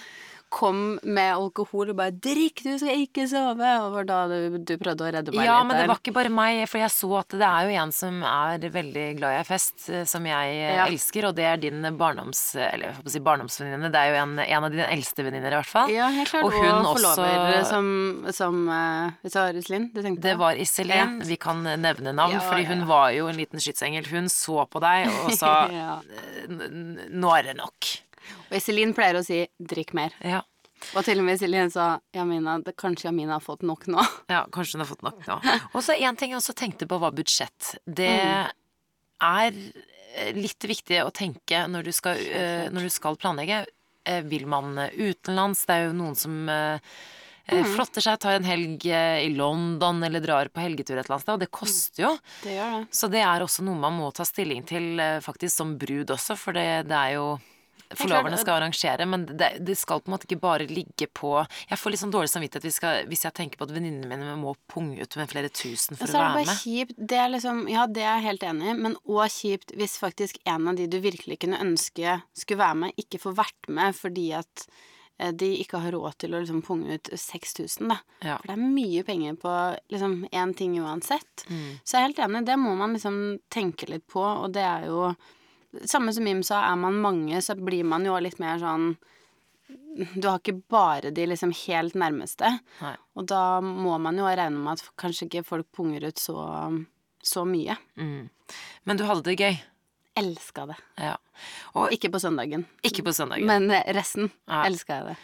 kom med alkohol og bare 'drikk, du skal ikke sove', og var da du, du prøvde å redde meg Ja, litt men det var ikke bare meg, for jeg så at det er jo en som er veldig glad i fest, eh, som jeg eh, Ja. elsker, og det er din barndoms... Eller jeg får si barndomsvenninne. Det er jo en, en av dine eldste venninner, i hvert fall. Ja, helt klart. Og Og, hun forlover også- som, som uh, det var Iselin du tenkte Det var Iselin. Vi kan nevne navn, Ja, fordi hun ja. var jo en liten skytsengel. Hun så på deg og sa *laughs* ja. "N- n- 'Nå er det nok'. Og Iselin pleier å si 'drikk mer'. Ja. Og til og med Iselin sa 'Jamina, det, kanskje Jamina har fått nok nå'. *laughs* Ja, kanskje hun har fått nok nå. Og så en ting jeg også tenkte på, var budsjett. Det Mm. er eh, litt viktig å tenke når du skal, eh, når du skal planlegge. Eh, Vil man utenlands? Det er jo noen som Mm. flotter seg, tar en helg i London eller drar på helgetur et eller annet sted, og det koster jo. Det gjør det. Så det er også noe man må ta stilling til faktisk som brud også, for det, det er jo Forloverne skal arrangere, men det, det skal på en måte ikke bare ligge på Jeg får litt sånn dårlig samvittighet hvis, skal, hvis jeg tenker på at venninnene mine må punge ut med flere tusen for å være med. kjipt Det er liksom Ja, det er jeg helt enig i, men òg kjipt hvis faktisk en av de du virkelig kunne ønske skulle være med, ikke får vært med fordi at eh, de ikke har råd til å liksom punge ut 6000, da. Ja. For det er mye penger på liksom én ting uansett. Mm. Så jeg er helt enig, det må man liksom tenke litt på, og det er jo Samme som Mim sa, er man mange, så blir man jo litt mer sånn Du har ikke bare de liksom helt nærmeste. Nei. Og da må man jo regne med at kanskje ikke folk punger ut så, så mye. Mm. Men du hadde det gøy. Elska det. Ja. Og Ikke på søndagen, ikke på søndagen. men resten Ja. elska jeg det.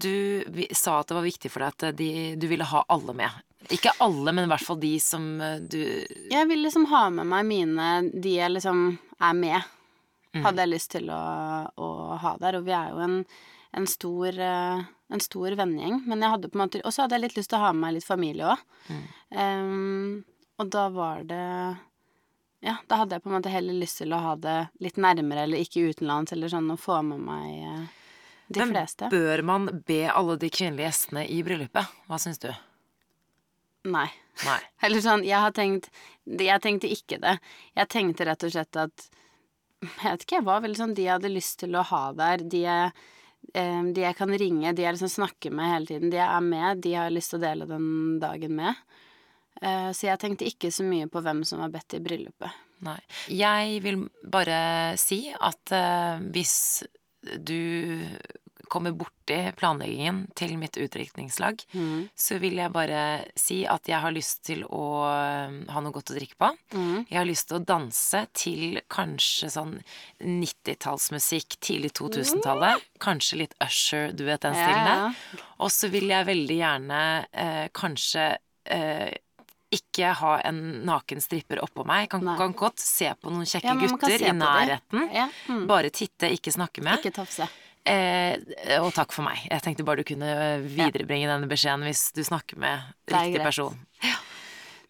Du vi, sa at det var viktig for deg at de, du ville ha alle med. Ikke alle, men i hvert fall de som eh, du Jeg vil liksom ha med meg mine De jeg liksom er med. Hadde jeg lyst til å, å ha der. Og vi er jo en, en stor eh, en stor vennegjeng. Men jeg hadde på en måte Og så hadde jeg litt lyst til å ha med meg litt familie òg. Mm. Um, og da var det Ja, da hadde jeg på en måte heller lyst til å ha det litt nærmere, eller ikke utenlands, eller sånn, og få med meg eh, de Men fleste. bør man be alle de kvinnelige gjestene i bryllupet? Hva syns du? Nei. Nei. *laughs* Eller sånn, jeg har tenkt Jeg tenkte ikke det. Jeg tenkte rett og slett at Jeg vet ikke, jeg var veldig sånn De jeg hadde lyst til å ha der, de jeg, eh, de jeg kan ringe, de jeg liksom snakker med hele tiden, de jeg er med, de jeg har lyst til å dele den dagen med. Eh, så jeg tenkte ikke så mye på hvem som var bedt i bryllupet. Nei. Jeg vil bare si at eh, hvis du kommer borti planleggingen til mitt utdrikningslag, Mm. så vil jeg bare si at jeg har lyst til å eh, ha noe godt å drikke på. Mm. Jeg har lyst til å danse til kanskje sånn 90-tallsmusikk, tidlig 2000-tallet. Kanskje litt Usher, du vet den stilen der. ja. Og så vil jeg veldig gjerne eh, kanskje eh, ikke ha en naken stripper oppå meg. Kan, kan godt se på noen kjekke Ja, gutter i nærheten. Ja. Mm. Bare titte, ikke snakke med. Ikke tafse. Eh, og takk for meg. Jeg tenkte bare du kunne viderebringe denne beskjeden hvis du snakker med riktig greit. person.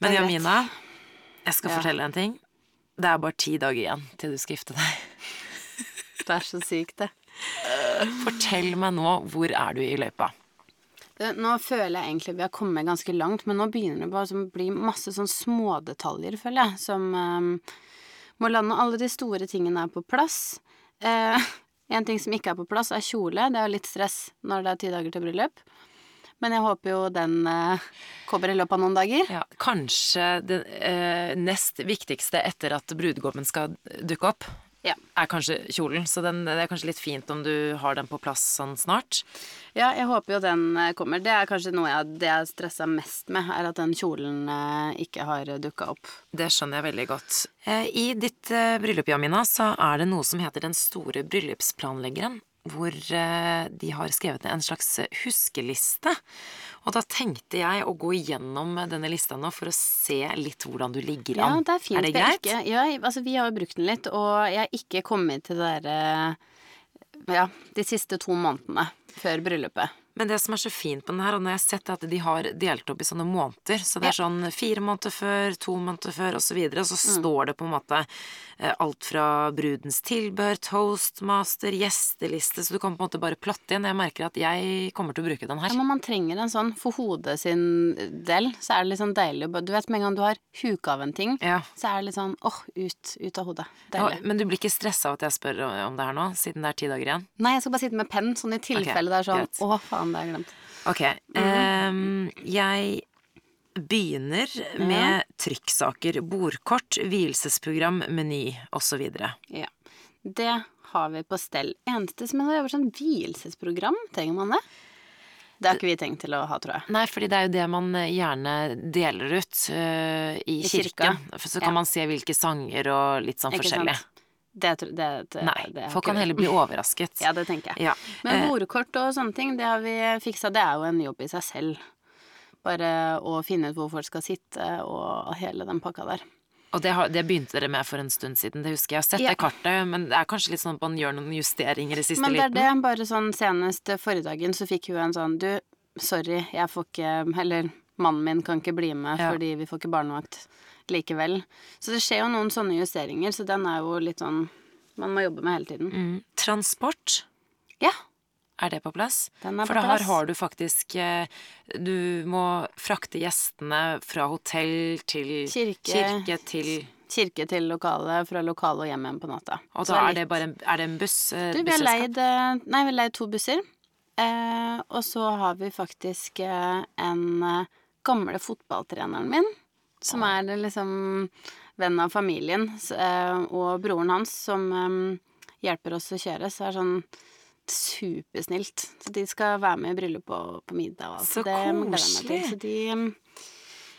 Men Det er. Jamina, jeg skal Ja. fortelle en ting. Det er bare ti dager igjen til du skal gifte deg. *laughs* Det er så sykt, det. Fortell meg nå, hvor er du i løypa? Nå føler jeg egentlig vi har kommet ganske langt, men nå begynner det bare å bli masse sånn smådetaljer, føler jeg, som um, må lande. Alle de store tingene er på plass. Eh, en ting som ikke er på plass, er kjole. Det er jo litt stress når det er ti dager til bryllup. Men jeg håper jo den eh, kommer i løpet av noen dager. Ja, kanskje det eh, nest viktigste etter at brudgommen skal dukke opp, Ja. er kanskje kjolen. Så den, det er kanskje litt fint om du har den på plass sånn snart. Ja, jeg håper jo den eh, kommer. Det er kanskje noe jeg, det jeg stressa mest med, er at den kjolen eh, ikke har dukka opp. Det skjønner jeg veldig godt. Eh, I ditt bryllup, Jamina, så er det noe som heter Den store bryllupsplanleggeren. Hvor de har skrevet ned en slags huskeliste. Og da tenkte jeg å gå igjennom denne lista nå for å se litt hvordan du ligger an. Ja, det er fint. Er det greit? Ikke, ja, altså vi har jo brukt den litt, og jeg har ikke kommet til det derre Ja, de siste to månedene før bryllupet. Men det som er så fint på den her, og når jeg har sett at de har delt opp i sånne måneder, så det er sånn fire måneder før, to måneder før, og så videre, og så Mm. står det på en måte eh, alt fra brudens tilbehør, toastmaster, gjesteliste, så du kan på en måte bare plotte inn. Jeg merker at jeg kommer til å bruke den Ja, her. men man trenger en sånn for hodet sin del, så er det litt sånn deilig Du vet med en gang du har huka av en ting, Ja. så er det litt sånn åh, ut, ut av hodet. Ja, men du blir ikke stressa av at jeg spør om det her nå, siden det er ti dager igjen? Nei, jeg skal bare sitte med penn, sånn i tilfelle det er sånn. Å, faen, det har jeg glemt. Ok. Um, jeg begynner med trykksaker, bordkort, vielsesprogram, meny osv. Ja. Det har vi på stell. Eneste som er jobber sånn vielsesprogram, trenger man det? Det har ikke vi tenkt til å ha, tror jeg. Nei, fordi det er jo det man eh, gjerne deler ut uh, i, I kirka. kirken. For så kan Ja. man se hvilke sanger og litt sånn forskjellig. sant? Det, det, det, Nei, det folk kan heller bli overrasket. *laughs* Ja, det tenker jeg. Ja. Men Eh, bordkort og sånne ting, det har vi fiksa. Det er jo en jobb i seg selv. Bare å finne ut hvor folk skal sitte, og hele den pakka der. og det, har, det begynte dere med for en stund siden, det husker jeg. Jeg har sett Ja. det kartet, men det er kanskje litt sånn at man gjør noen justeringer i siste Men det er liten. det, bare sånn senest forrige dagen så fikk hun en sånn Du, sorry, jeg får ikke Eller mannen min kan ikke bli med Ja. fordi vi får ikke barnevakt likevel. Så det skjer jo noen sånne justeringer, så den er jo litt sånn Man må jobbe med hele tiden. Mm. Transport, Ja, er det på plass? den er For på da her plass. har du faktisk eh, Du må frakte gjestene fra hotell til Kirke. kirke til Kirke til lokale, fra lokale og hjem igjen på natta. Og da er det bare en, er det en buss? eh, Du, vi har leid eh, Nei, vi har leid to busser. Eh, og så har vi faktisk en gamle fotballtreneren min, som er liksom venn av familien, eh, og broren hans, som hjelper oss å kjøre. Så er sånn supersnilt. Så de skal være med i bryllup og på middag og alt. Så det koselig. Så de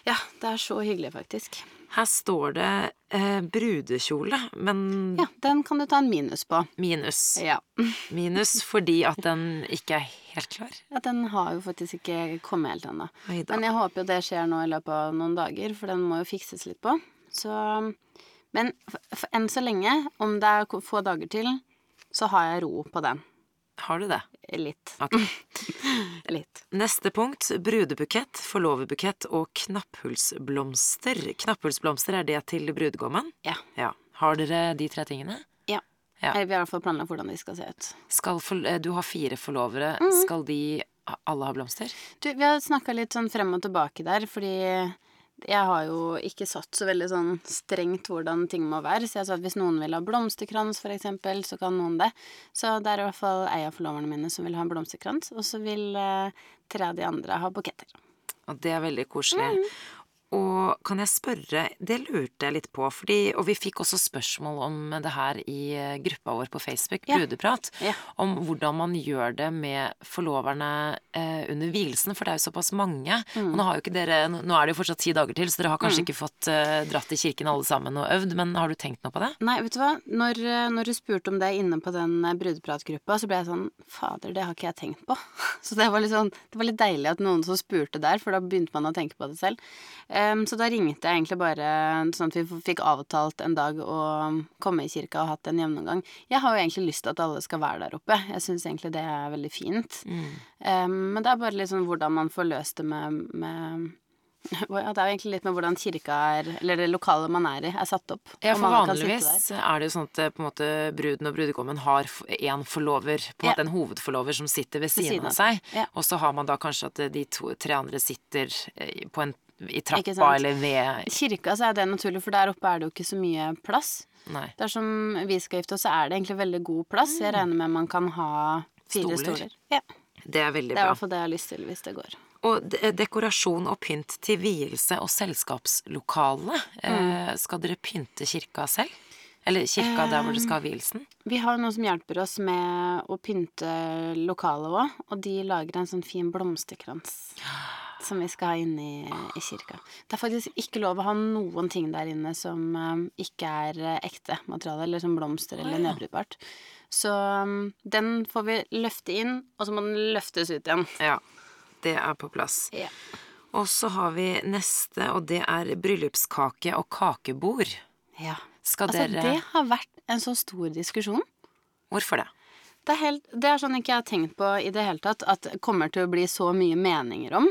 Ja, det er så hyggelig, faktisk. Her står det eh, brudekjole, men Ja, den kan du ta en minus på. minus. Ja. *laughs* Minus fordi at den ikke er helt klar. Ja, den har jo faktisk ikke kommet helt ennå. Men jeg håper jo det skjer nå i løpet av noen dager, for den må jo fikses litt på. Så Men enn så lenge, om det er få dager til, så har jeg ro på den. Har du det? Litt. Ok. *laughs* Litt. Neste punkt brudebukett, forloverbukett og knapphullsblomster. Knapphullsblomster, er det til brudgommen? Ja. Ja. Har dere de tre tingene? ja. Ja. Vi har i hvert fall planlagt hvordan de skal se ut. Skal for, eh, du har fire forlovere. Mm. Skal de alle ha blomster? Du, vi har snakka litt sånn frem og tilbake der, fordi jeg har jo ikke satt så veldig sånn strengt hvordan ting må være. Så jeg sa at hvis noen vil ha blomsterkrans, for eksempel, så kan noen det. Så det er i hvert fall ei av forloverne mine som vil ha en blomsterkrans, og så vil eh, tre av de andre ha buketter. Og det er veldig koselig. Mhm. Og kan jeg spørre, det lurte jeg litt på, fordi, og vi fikk også spørsmål om det her i eh, gruppa vår på Facebook, Ja. Brudeprat, Ja. om hvordan man gjør det med forloverne eh, under vielsen, for det er jo såpass mange. Mm. Og nå har jo ikke dere, nå er det jo fortsatt ti dager til, så dere har kanskje ikke fått eh, dratt i kirken alle sammen og øvd, men har du tenkt noe på det? Nei, vet du hva? Når, eh, når du spurte om det inne på den eh, brudepratgruppa, så ble jeg sånn Fader, det har ikke jeg tenkt på. *laughs* Så det var litt sånn Det var litt deilig at noen som spurte der, for da begynte man å tenke på det selv. Så da ringte jeg egentlig bare sånn at vi fikk avtalt en dag å komme i kirka og hatt en gjennomgang. Jeg har jo egentlig lyst til at alle skal være der oppe. Jeg syns egentlig det er veldig fint. Em, men det er bare litt sånn hvordan man får løst det med, med *laughs* ja, Det er jo egentlig litt med hvordan kirka er, eller det lokalet man er i, er satt opp. Ja, for vanligvis er det jo sånn at eh, på en måte bruden og brudgommen har én forlover, på en Ja. måte en hovedforlover som sitter ved siden, siden av seg, Ja. og så har man da kanskje at de to, tre andre sitter eh, på en, i trappa eller ved kirka så er det naturlig, for der oppe er det jo ikke så mye plass. Nei. Dersom vi skal gifte oss, så er det egentlig veldig god plass. Jeg regner med man kan ha fire Stoler. stoler. Ja, Det er veldig bra. Det er i hvert fall det jeg har lyst til, hvis det går. Og de dekorasjon og pynt til vielse og selskapslokale. Mm. Eh, skal dere pynte kirka selv? Eller kirka der hvor det skal ha vielsen? Vi har noen som hjelper oss med å pynte lokalet òg, og de lager en sånn fin blomsterkrans. Som vi skal ha inne i, i kirka. Det er faktisk ikke lov å ha noen ting der inne som eh, ikke er eh, ekte materiale, eller som blomster eller ja. nedbrytbart. Så um, den får vi løfte inn, og så må den løftes ut igjen. Ja, det er på plass. Ja. Og så har vi neste, og det er bryllupskake og kakebord. ja. Skal Altså, dere det har vært en så stor diskusjon. Hvorfor det? Det er, helt, det er sånn ikke jeg har tenkt på i det hele tatt, at det kommer til å bli så mye meninger om.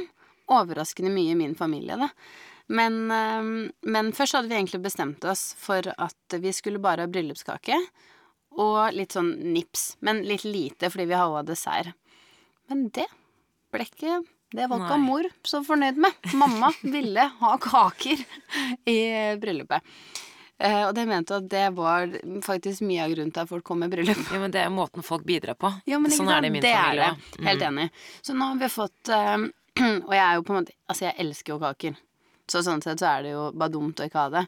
Overraskende mye i min familie, det. Men, men først hadde vi egentlig bestemt oss for at vi skulle bare ha bryllupskake. Og litt sånn nips, men litt lite fordi vi har òg dessert. Men det ble ikke Det var ikke mor så fornøyd med. Mamma ville ha kaker i bryllupet. Eh, og de mente at det var faktisk mye av grunnen til at folk kom med bryllup. Jo, men det er måten folk bidrar på. Ja, men sånn sant? er det i min det familie Er òg. det. Helt enig. Så nå har vi fått eh, *clears throat* Og jeg er jo på en måte Altså, jeg elsker jo kaker. Så sånn sett så er det jo bare dumt å ikke ha det.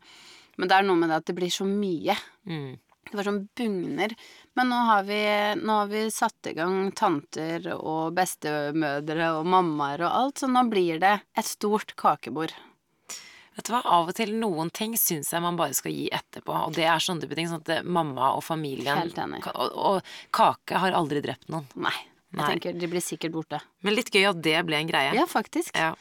Men det er noe med det at det blir så mye. Mm. Det var sånn bugner. Men nå har, vi, nå har vi satt i gang tanter og bestemødre og mammaer og alt, så nå blir det et stort kakebord. Vet du hva, av og til noen ting syns jeg man bare skal gi etterpå, og det er sånne type ting. Sånn at mamma og familien og, og kake har aldri drept noen. Nei. Jeg Nei. tenker de blir sikkert borte. Men litt gøy at det ble en greie. Ja, faktisk. Ja.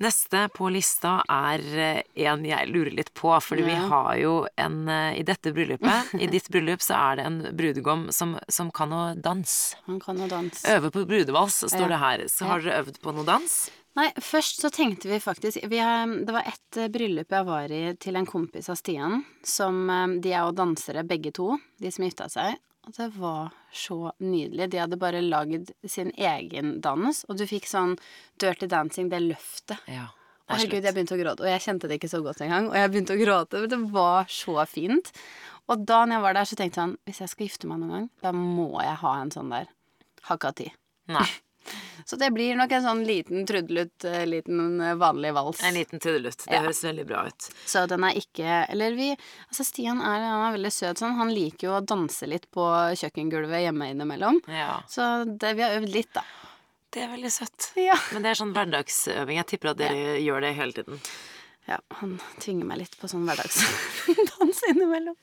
Neste på lista er eh, en jeg lurer litt på, fordi vi har jo en eh, I dette bryllupet, i ditt *laughs* bryllup, så er det en brudgom som, som kan å danse. Han kan noe danse. Øve på brudevals, står Ja. det her. Så har dere øvd på noe dans? Nei, først så tenkte vi faktisk vi, har- Det var et eh, bryllup jeg var i til en kompis av Stian, som De er jo dansere begge to, de som gifta seg. Og det var så nydelig. De hadde bare lagd sin egen dans, og du fikk sånn dirty dancing, det løftet. Ja. Det er herregud, jeg begynte å gråte. Og jeg kjente det ikke så godt engang. Og jeg begynte å gråte. Men det var så fint. Og da når jeg var der, så tenkte jeg sånn Hvis jeg skal gifte meg noen gang, da må jeg ha en sånn der. Har ikke hatt tid. Nei. *laughs* Så det blir nok en sånn liten trudelutt, eh, liten eh, vanlig vals. En liten trudelutt. Det Ja. høres veldig bra ut. Så den er ikke Eller vi Altså, Stian er, han er veldig søt sånn. Han liker jo å danse litt på kjøkkengulvet hjemme innimellom. Ja. Så det, vi har øvd litt, da. Det er veldig søtt. Ja. Men det er sånn hverdagsøving. Jeg tipper at dere gjør det hele tiden. Ja han tvinger meg litt på sånn hverdagsdans *laughs* innimellom.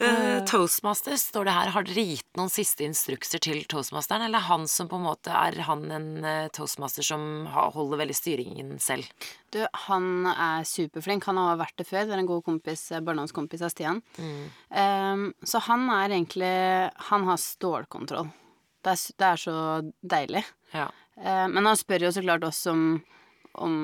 Uh, Toastmasters står det her. Har dere gitt noen siste instrukser til toastmasteren, eller er han som på en måte er han en eh, toastmaster som holder veldig styringen selv? Du, han er superflink. Han har vært det før. Det er en god kompis, eh, barndomskompis av Stian. Mm. Um, så han er egentlig Han har stålkontroll. Det er, det er så deilig. Ja. Uh, men han spør jo så klart oss om, om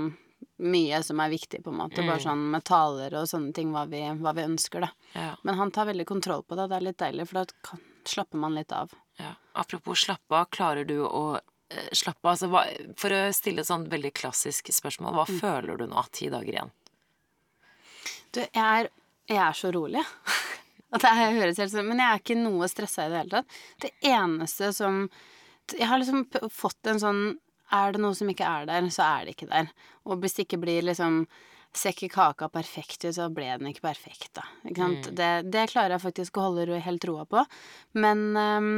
mye som er viktig, på en måte. Bare sånn med taler og sånne ting, hva vi, hva vi ønsker, da. Ja. Men han tar veldig kontroll på det, og det er litt deilig, for da kan, slapper man litt av. Ja. Apropos slappe av, klarer du å eh, slappe av? Altså, hva, for å stille et sånn veldig klassisk spørsmål, hva føler du nå, ti dager igjen? Du, jeg er, jeg er så rolig. *laughs* At det høres helt sånn Men jeg er ikke noe stressa i det hele tatt. Det eneste som Jeg har liksom fått en sånn Er det noe som ikke er der, så er det ikke der. Og hvis det ikke blir liksom Ser ikke kaka perfekt ut, så ble den ikke perfekt, da. Ikke sant? Det, det klarer jeg faktisk å holde helt roa på. Men um,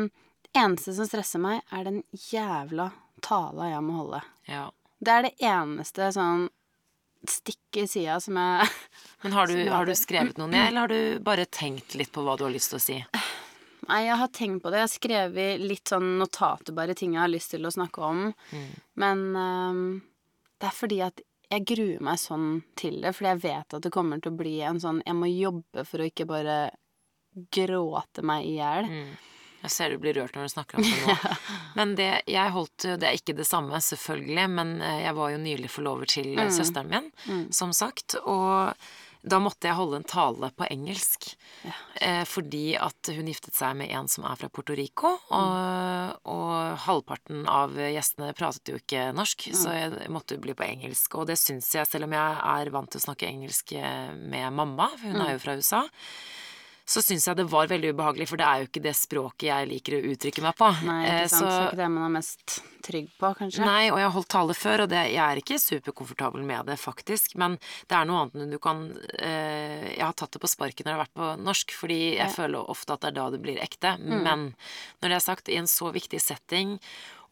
det eneste som stresser meg, er den jævla tala jeg må holde. Ja. Det er det eneste sånn stikk i sida som jeg Men har du, *laughs* har du skrevet noe ned, eller har du bare tenkt litt på hva du har lyst til å si? Nei, jeg har tenkt på det. Jeg har skrevet litt sånn notatbare ting jeg har lyst til å snakke om. Men um, det er fordi at jeg gruer meg sånn til det, fordi jeg vet at det kommer til å bli en sånn Jeg må jobbe for å ikke bare gråte meg i hjel. Jeg ser du blir rørt når du snakker om det nå. *laughs* Men det jeg holdt Det er ikke det samme, selvfølgelig, men eh, jeg var jo nylig forlover til mm. søsteren min, som sagt. Og da måtte jeg holde en tale på engelsk. Eh, fordi at hun giftet seg med en som er fra Puerto Rico. Og, og halvparten av gjestene pratet jo ikke norsk, så jeg måtte bli på engelsk. Og det syns jeg, selv om jeg er vant til å snakke engelsk eh, med mamma, for hun er jo fra USA så syns jeg det var veldig ubehagelig, for det er jo ikke det språket jeg liker å uttrykke meg på. Nei, Eh, ikke sant. Så, ikke det man er mest trygg på, kanskje. Nei, og jeg har holdt tale før, og det, jeg er ikke superkomfortabel med det, faktisk. Men det er noe annet enn du kan eh, Jeg har tatt det på sparket når jeg har vært på norsk, fordi jeg føler ofte at det er da det blir ekte. Men når det er sagt, i en så viktig setting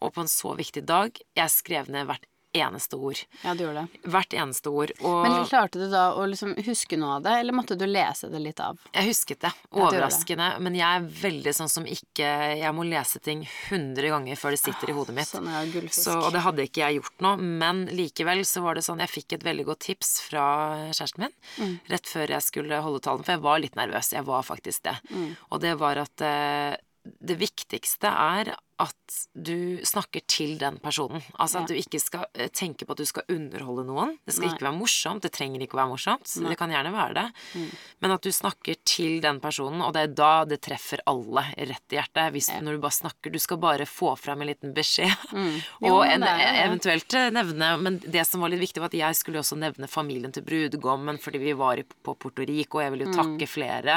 og på en så viktig dag Jeg skrev ned hvert eneste ord. Ja, du gjorde det. Hvert eneste ord. Og Men klarte du da å liksom huske noe av det, eller måtte du lese det litt av? Jeg husket det. Overraskende. Ja, det. Men jeg er veldig sånn som ikke Jeg må lese ting hundre ganger før det sitter i hodet mitt. Sånn er gullfisk. Så, og det hadde ikke jeg gjort nå, men likevel så var det sånn Jeg fikk et veldig godt tips fra kjæresten min Mm. rett før jeg skulle holde talen, for jeg var litt nervøs. Jeg var faktisk det. Mm. Og det var at eh, det viktigste er at du snakker til den personen. Altså at du ikke skal eh, tenke på at du skal underholde noen. Det skal Nei. ikke være morsomt. Det trenger ikke å være morsomt. Det kan gjerne være det. Mm. Men at du snakker til den personen, og det er da det treffer alle rett i hjertet. Hvis, Når du bare snakker. Du skal bare få fram en liten beskjed. *laughs* Jo, og en, eventuelt eh, nevne Men det som var litt viktig, var at jeg skulle også nevne familien til brudgommen, fordi vi var på Porto Rico, og jeg ville jo Mm. takke flere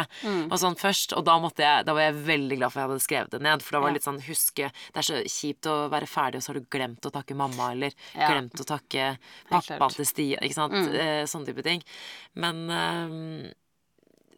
og sånn først. Og da måtte jeg Da var jeg veldig glad for at jeg hadde skrevet det ned, for da var det litt sånn huske Det er så kjipt å være ferdig, og så har du glemt å takke mamma, eller Ja. glemt å takke. Mm. til Stia, ikke sant. Eh, sånne type ting. Men eh,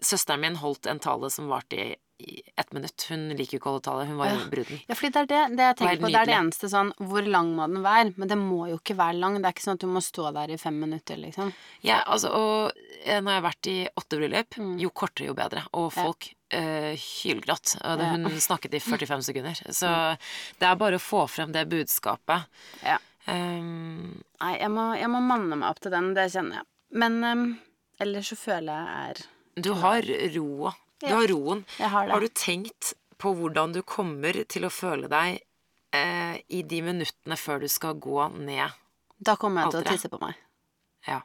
søsteren min holdt en tale som varte i, i ett minutt. Hun liker jo ikke å holde tale, hun var jo bruden. Ja, fordi det er det, det jeg tenker på. Det er det eneste sånn Hvor lang må den være? Men det må jo ikke være lang. Det er ikke sånn at du må stå der i fem minutter, liksom. Ja, altså, og nå når jeg har vært i åtte bryllup, Mm. jo kortere, jo bedre. Og folk eh, hylgrått. Og det, hun snakket i *laughs* 45 sekunder. Så Mm. det er bare å få frem det budskapet. Ja. Um, Nei, jeg må, jeg må manne meg opp til den. Det kjenner jeg. Men um, ellers så føler jeg er du har roa. Du har roen. Har. Har du tenkt på hvordan du kommer til å føle deg uh, i de minuttene før du skal gå ned? Da kommer jeg til å tisse på meg. Ja.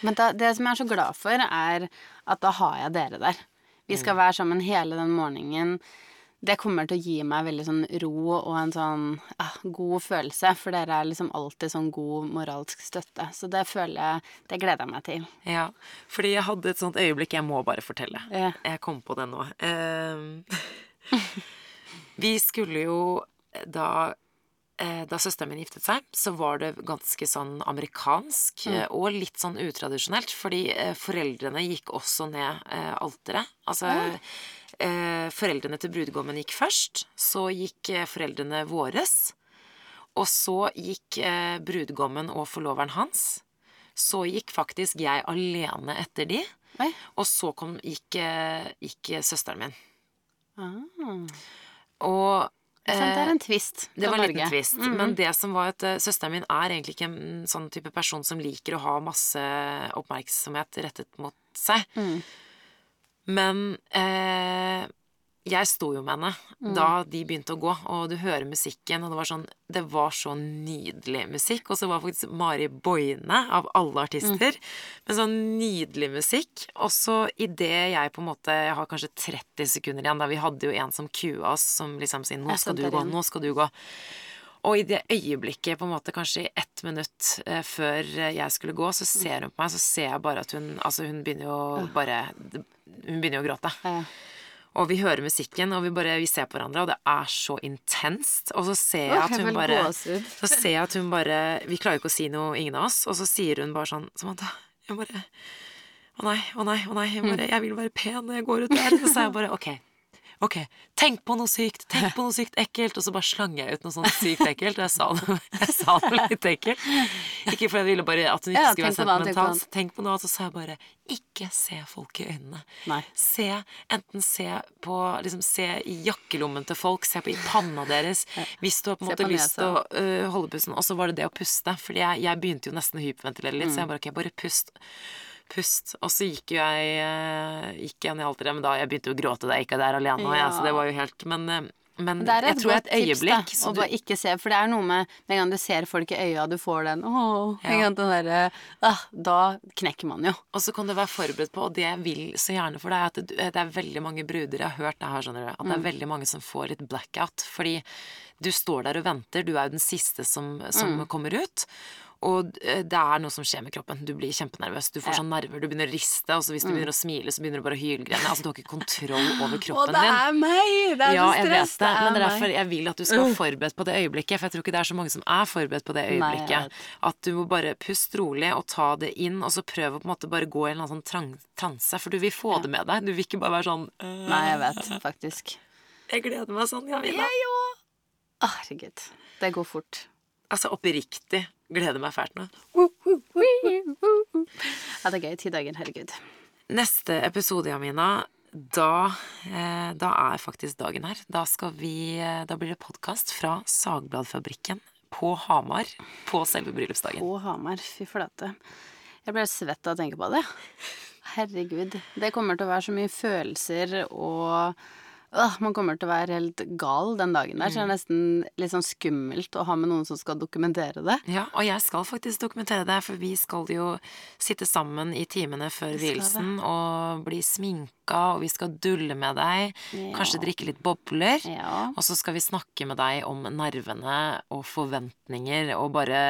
Men da, det som jeg er så glad for, er at da har jeg dere der. Vi Mm. skal være sammen hele den morgenen. Det kommer til å gi meg veldig sånn ro og en sånn ah, god følelse, for dere er liksom alltid sånn god moralsk støtte. Så det føler jeg Det gleder jeg meg til. Ja, fordi jeg hadde et sånt øyeblikk jeg må bare fortelle. Ja. Jeg kom på det nå. Ehm, *laughs* vi skulle jo da da søsteren min giftet seg, så var det ganske sånn amerikansk mm. og litt sånn utradisjonelt, fordi eh, foreldrene gikk også ned eh, alteret. Altså eh, foreldrene til brudgommen gikk først, så gikk eh, foreldrene våres, og så gikk eh, brudgommen og forloveren hans. Så gikk faktisk jeg alene etter de, Oi. og så kom, gikk, eh, gikk søsteren min. Ah. Og det er en twist. det var en liten twist. twist. -hmm. Men det som var at eh, søsteren min er egentlig ikke en sånn type person som liker å ha masse oppmerksomhet rettet mot seg. Mm. Men eh, jeg sto jo med henne da de begynte å gå, og du hører musikken, og det var sånn Det var så nydelig musikk. Og så var faktisk Mari Boine, av alle artister, med sånn nydelig musikk. Og så idet jeg på en måte Jeg har kanskje 30 sekunder igjen, da vi hadde jo en som kua oss, som liksom sier 'Nå skal du gå, nå skal du gå'. Og i det øyeblikket, på en måte kanskje i ett minutt eh, før jeg skulle gå, så ser hun på meg, så ser jeg bare at hun Altså, hun begynner jo bare Hun begynner jo å gråte. Ja. Og vi hører musikken, og vi bare vi ser på hverandre, og det er så intenst. Og så ser jeg at hun bare. Så ser jeg at hun bare Vi klarer ikke å si noe, ingen av oss. Og så sier hun bare sånn Samantha, jeg bare Å nei, å nei, å nei. Jeg, bare, jeg vil være pen når jeg går ut der. Og så er jeg bare OK. Ok, tenk på noe sykt, tenk på noe sykt ekkelt. Og så bare slang jeg ut noe sånt sykt ekkelt. Og jeg sa noe, *laughs* jeg sa noe litt ekkelt. Ikke fordi jeg ville bare at hun ikke Ja, skulle være annet, tenk Tenk på noe og Så sa jeg bare ikke se folk i øynene. Nei. Se, enten se på liksom, Se i jakkelommen til folk, se på i panna deres. Hvis du har på en måte på lyst til å uh, holde pusten. Og så var det det å puste. Fordi jeg, jeg begynte jo nesten å hyperventilere litt, så Mm. jeg bare ok, bare pust. Pust. Og så gikk jo jeg øh, Gikk igjen i alteret, men da jeg begynte å gråte da jeg gikk der alene. Ja. jeg, så det var jo helt Men, øh, men er jeg et tror et øyeblikk tips, da. Å bare ikke se, for det er noe med Med en gang du ser folk i øya, du får den Åh, Ja. den der, ah, Da knekker man jo. Og så kan du være forberedt på, og det jeg vil så gjerne for deg, at det, det er veldig mange bruder Jeg har hørt det her, skjønner du. At det er veldig mange som får litt blackout. Fordi du står der og venter, du er jo den siste som, som kommer ut. Og eh, det er noe som skjer med kroppen. Du blir kjempenervøs. Du får sånn nerver, du begynner å riste. Og så hvis du begynner å smile, så begynner du bare å hylgrene. Altså, du har ikke kontroll *gasps* over Og kroppen det din. er meg! Det er Ja, så jeg stress. vet det, men det er derfor jeg vil at du skal være forberedt på det øyeblikket. For jeg tror ikke det er så mange som er forberedt på det øyeblikket. at du må bare puste rolig og ta det inn, og så prøve å på en måte bare gå i en eller annen sånn transe. For du vil få Ja. det med deg. Du vil ikke bare være sånn øh, Nei, jeg vet faktisk. Jeg gleder meg sånn, ja, Jeg òg. Herregud. Det går fort. Altså oppriktig gleder meg fælt nå. Ja, det er gøy. Ti dager. Herregud. Neste episode, Jamina, da, eh, da er faktisk dagen her. Da, vi, eh, da blir det podkast fra Sagbladfabrikken på Hamar på selve bryllupsdagen. På Hamar. Fy flate. Jeg ble svett av å tenke på det. Herregud. Det kommer til å være så mye følelser og øh, Man kommer til å være helt gal den dagen der, så det er nesten litt sånn skummelt å ha med noen som skal dokumentere det. Ja, og jeg skal faktisk dokumentere det, for vi skal jo sitte sammen i timene før Vi vielsen og bli sminka, og vi skal dulle med deg, kanskje drikke litt bobler. Ja. Og så skal vi snakke med deg om nervene og forventninger, og bare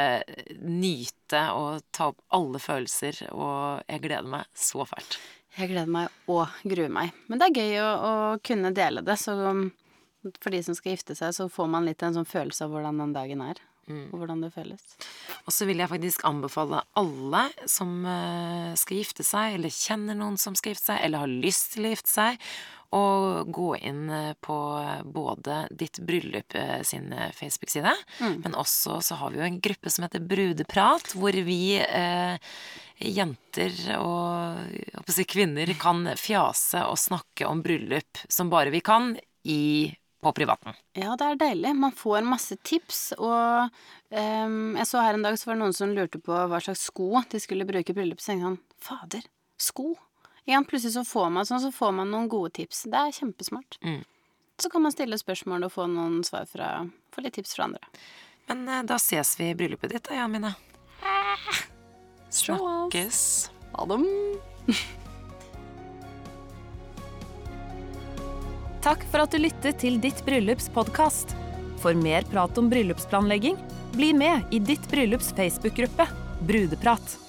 nyte og ta opp alle følelser, og jeg gleder meg så fælt. Jeg gleder meg og gruer meg. Men det er gøy å, å kunne dele det, så um, for de som skal gifte seg, så får man litt en sånn følelse av hvordan den dagen er. Og hvordan det føles. Og så vil jeg faktisk anbefale alle som eh, skal gifte seg, eller kjenner noen som skal gifte seg, eller har lyst til å gifte seg, å gå inn eh, på både Ditt bryllup eh, sin eh, Facebook-side, men også så har vi jo en gruppe som heter Brudeprat, hvor vi eh, jenter og si kvinner kan fjase og snakke om bryllup som bare vi kan i på privaten. Ja, det er deilig. Man får masse tips, og um, jeg så her en dag så var det noen som lurte på hva slags sko de skulle bruke i bryllup. Så tenkte jeg sånn, fader, sko? Igjen, plutselig så får man sånn, så får man noen gode tips. Det er kjempesmart. Mm. Så kan man stille spørsmål og få noen svar fra, få litt tips fra andre. Men uh, da ses vi i bryllupet ditt da, Jan Mine. Snakkes. Ha dem! *laughs* Takk for at du lyttet til Ditt bryllups podkast. For mer prat om bryllupsplanlegging, bli med i Ditt bryllups Facebook-gruppe Brudeprat.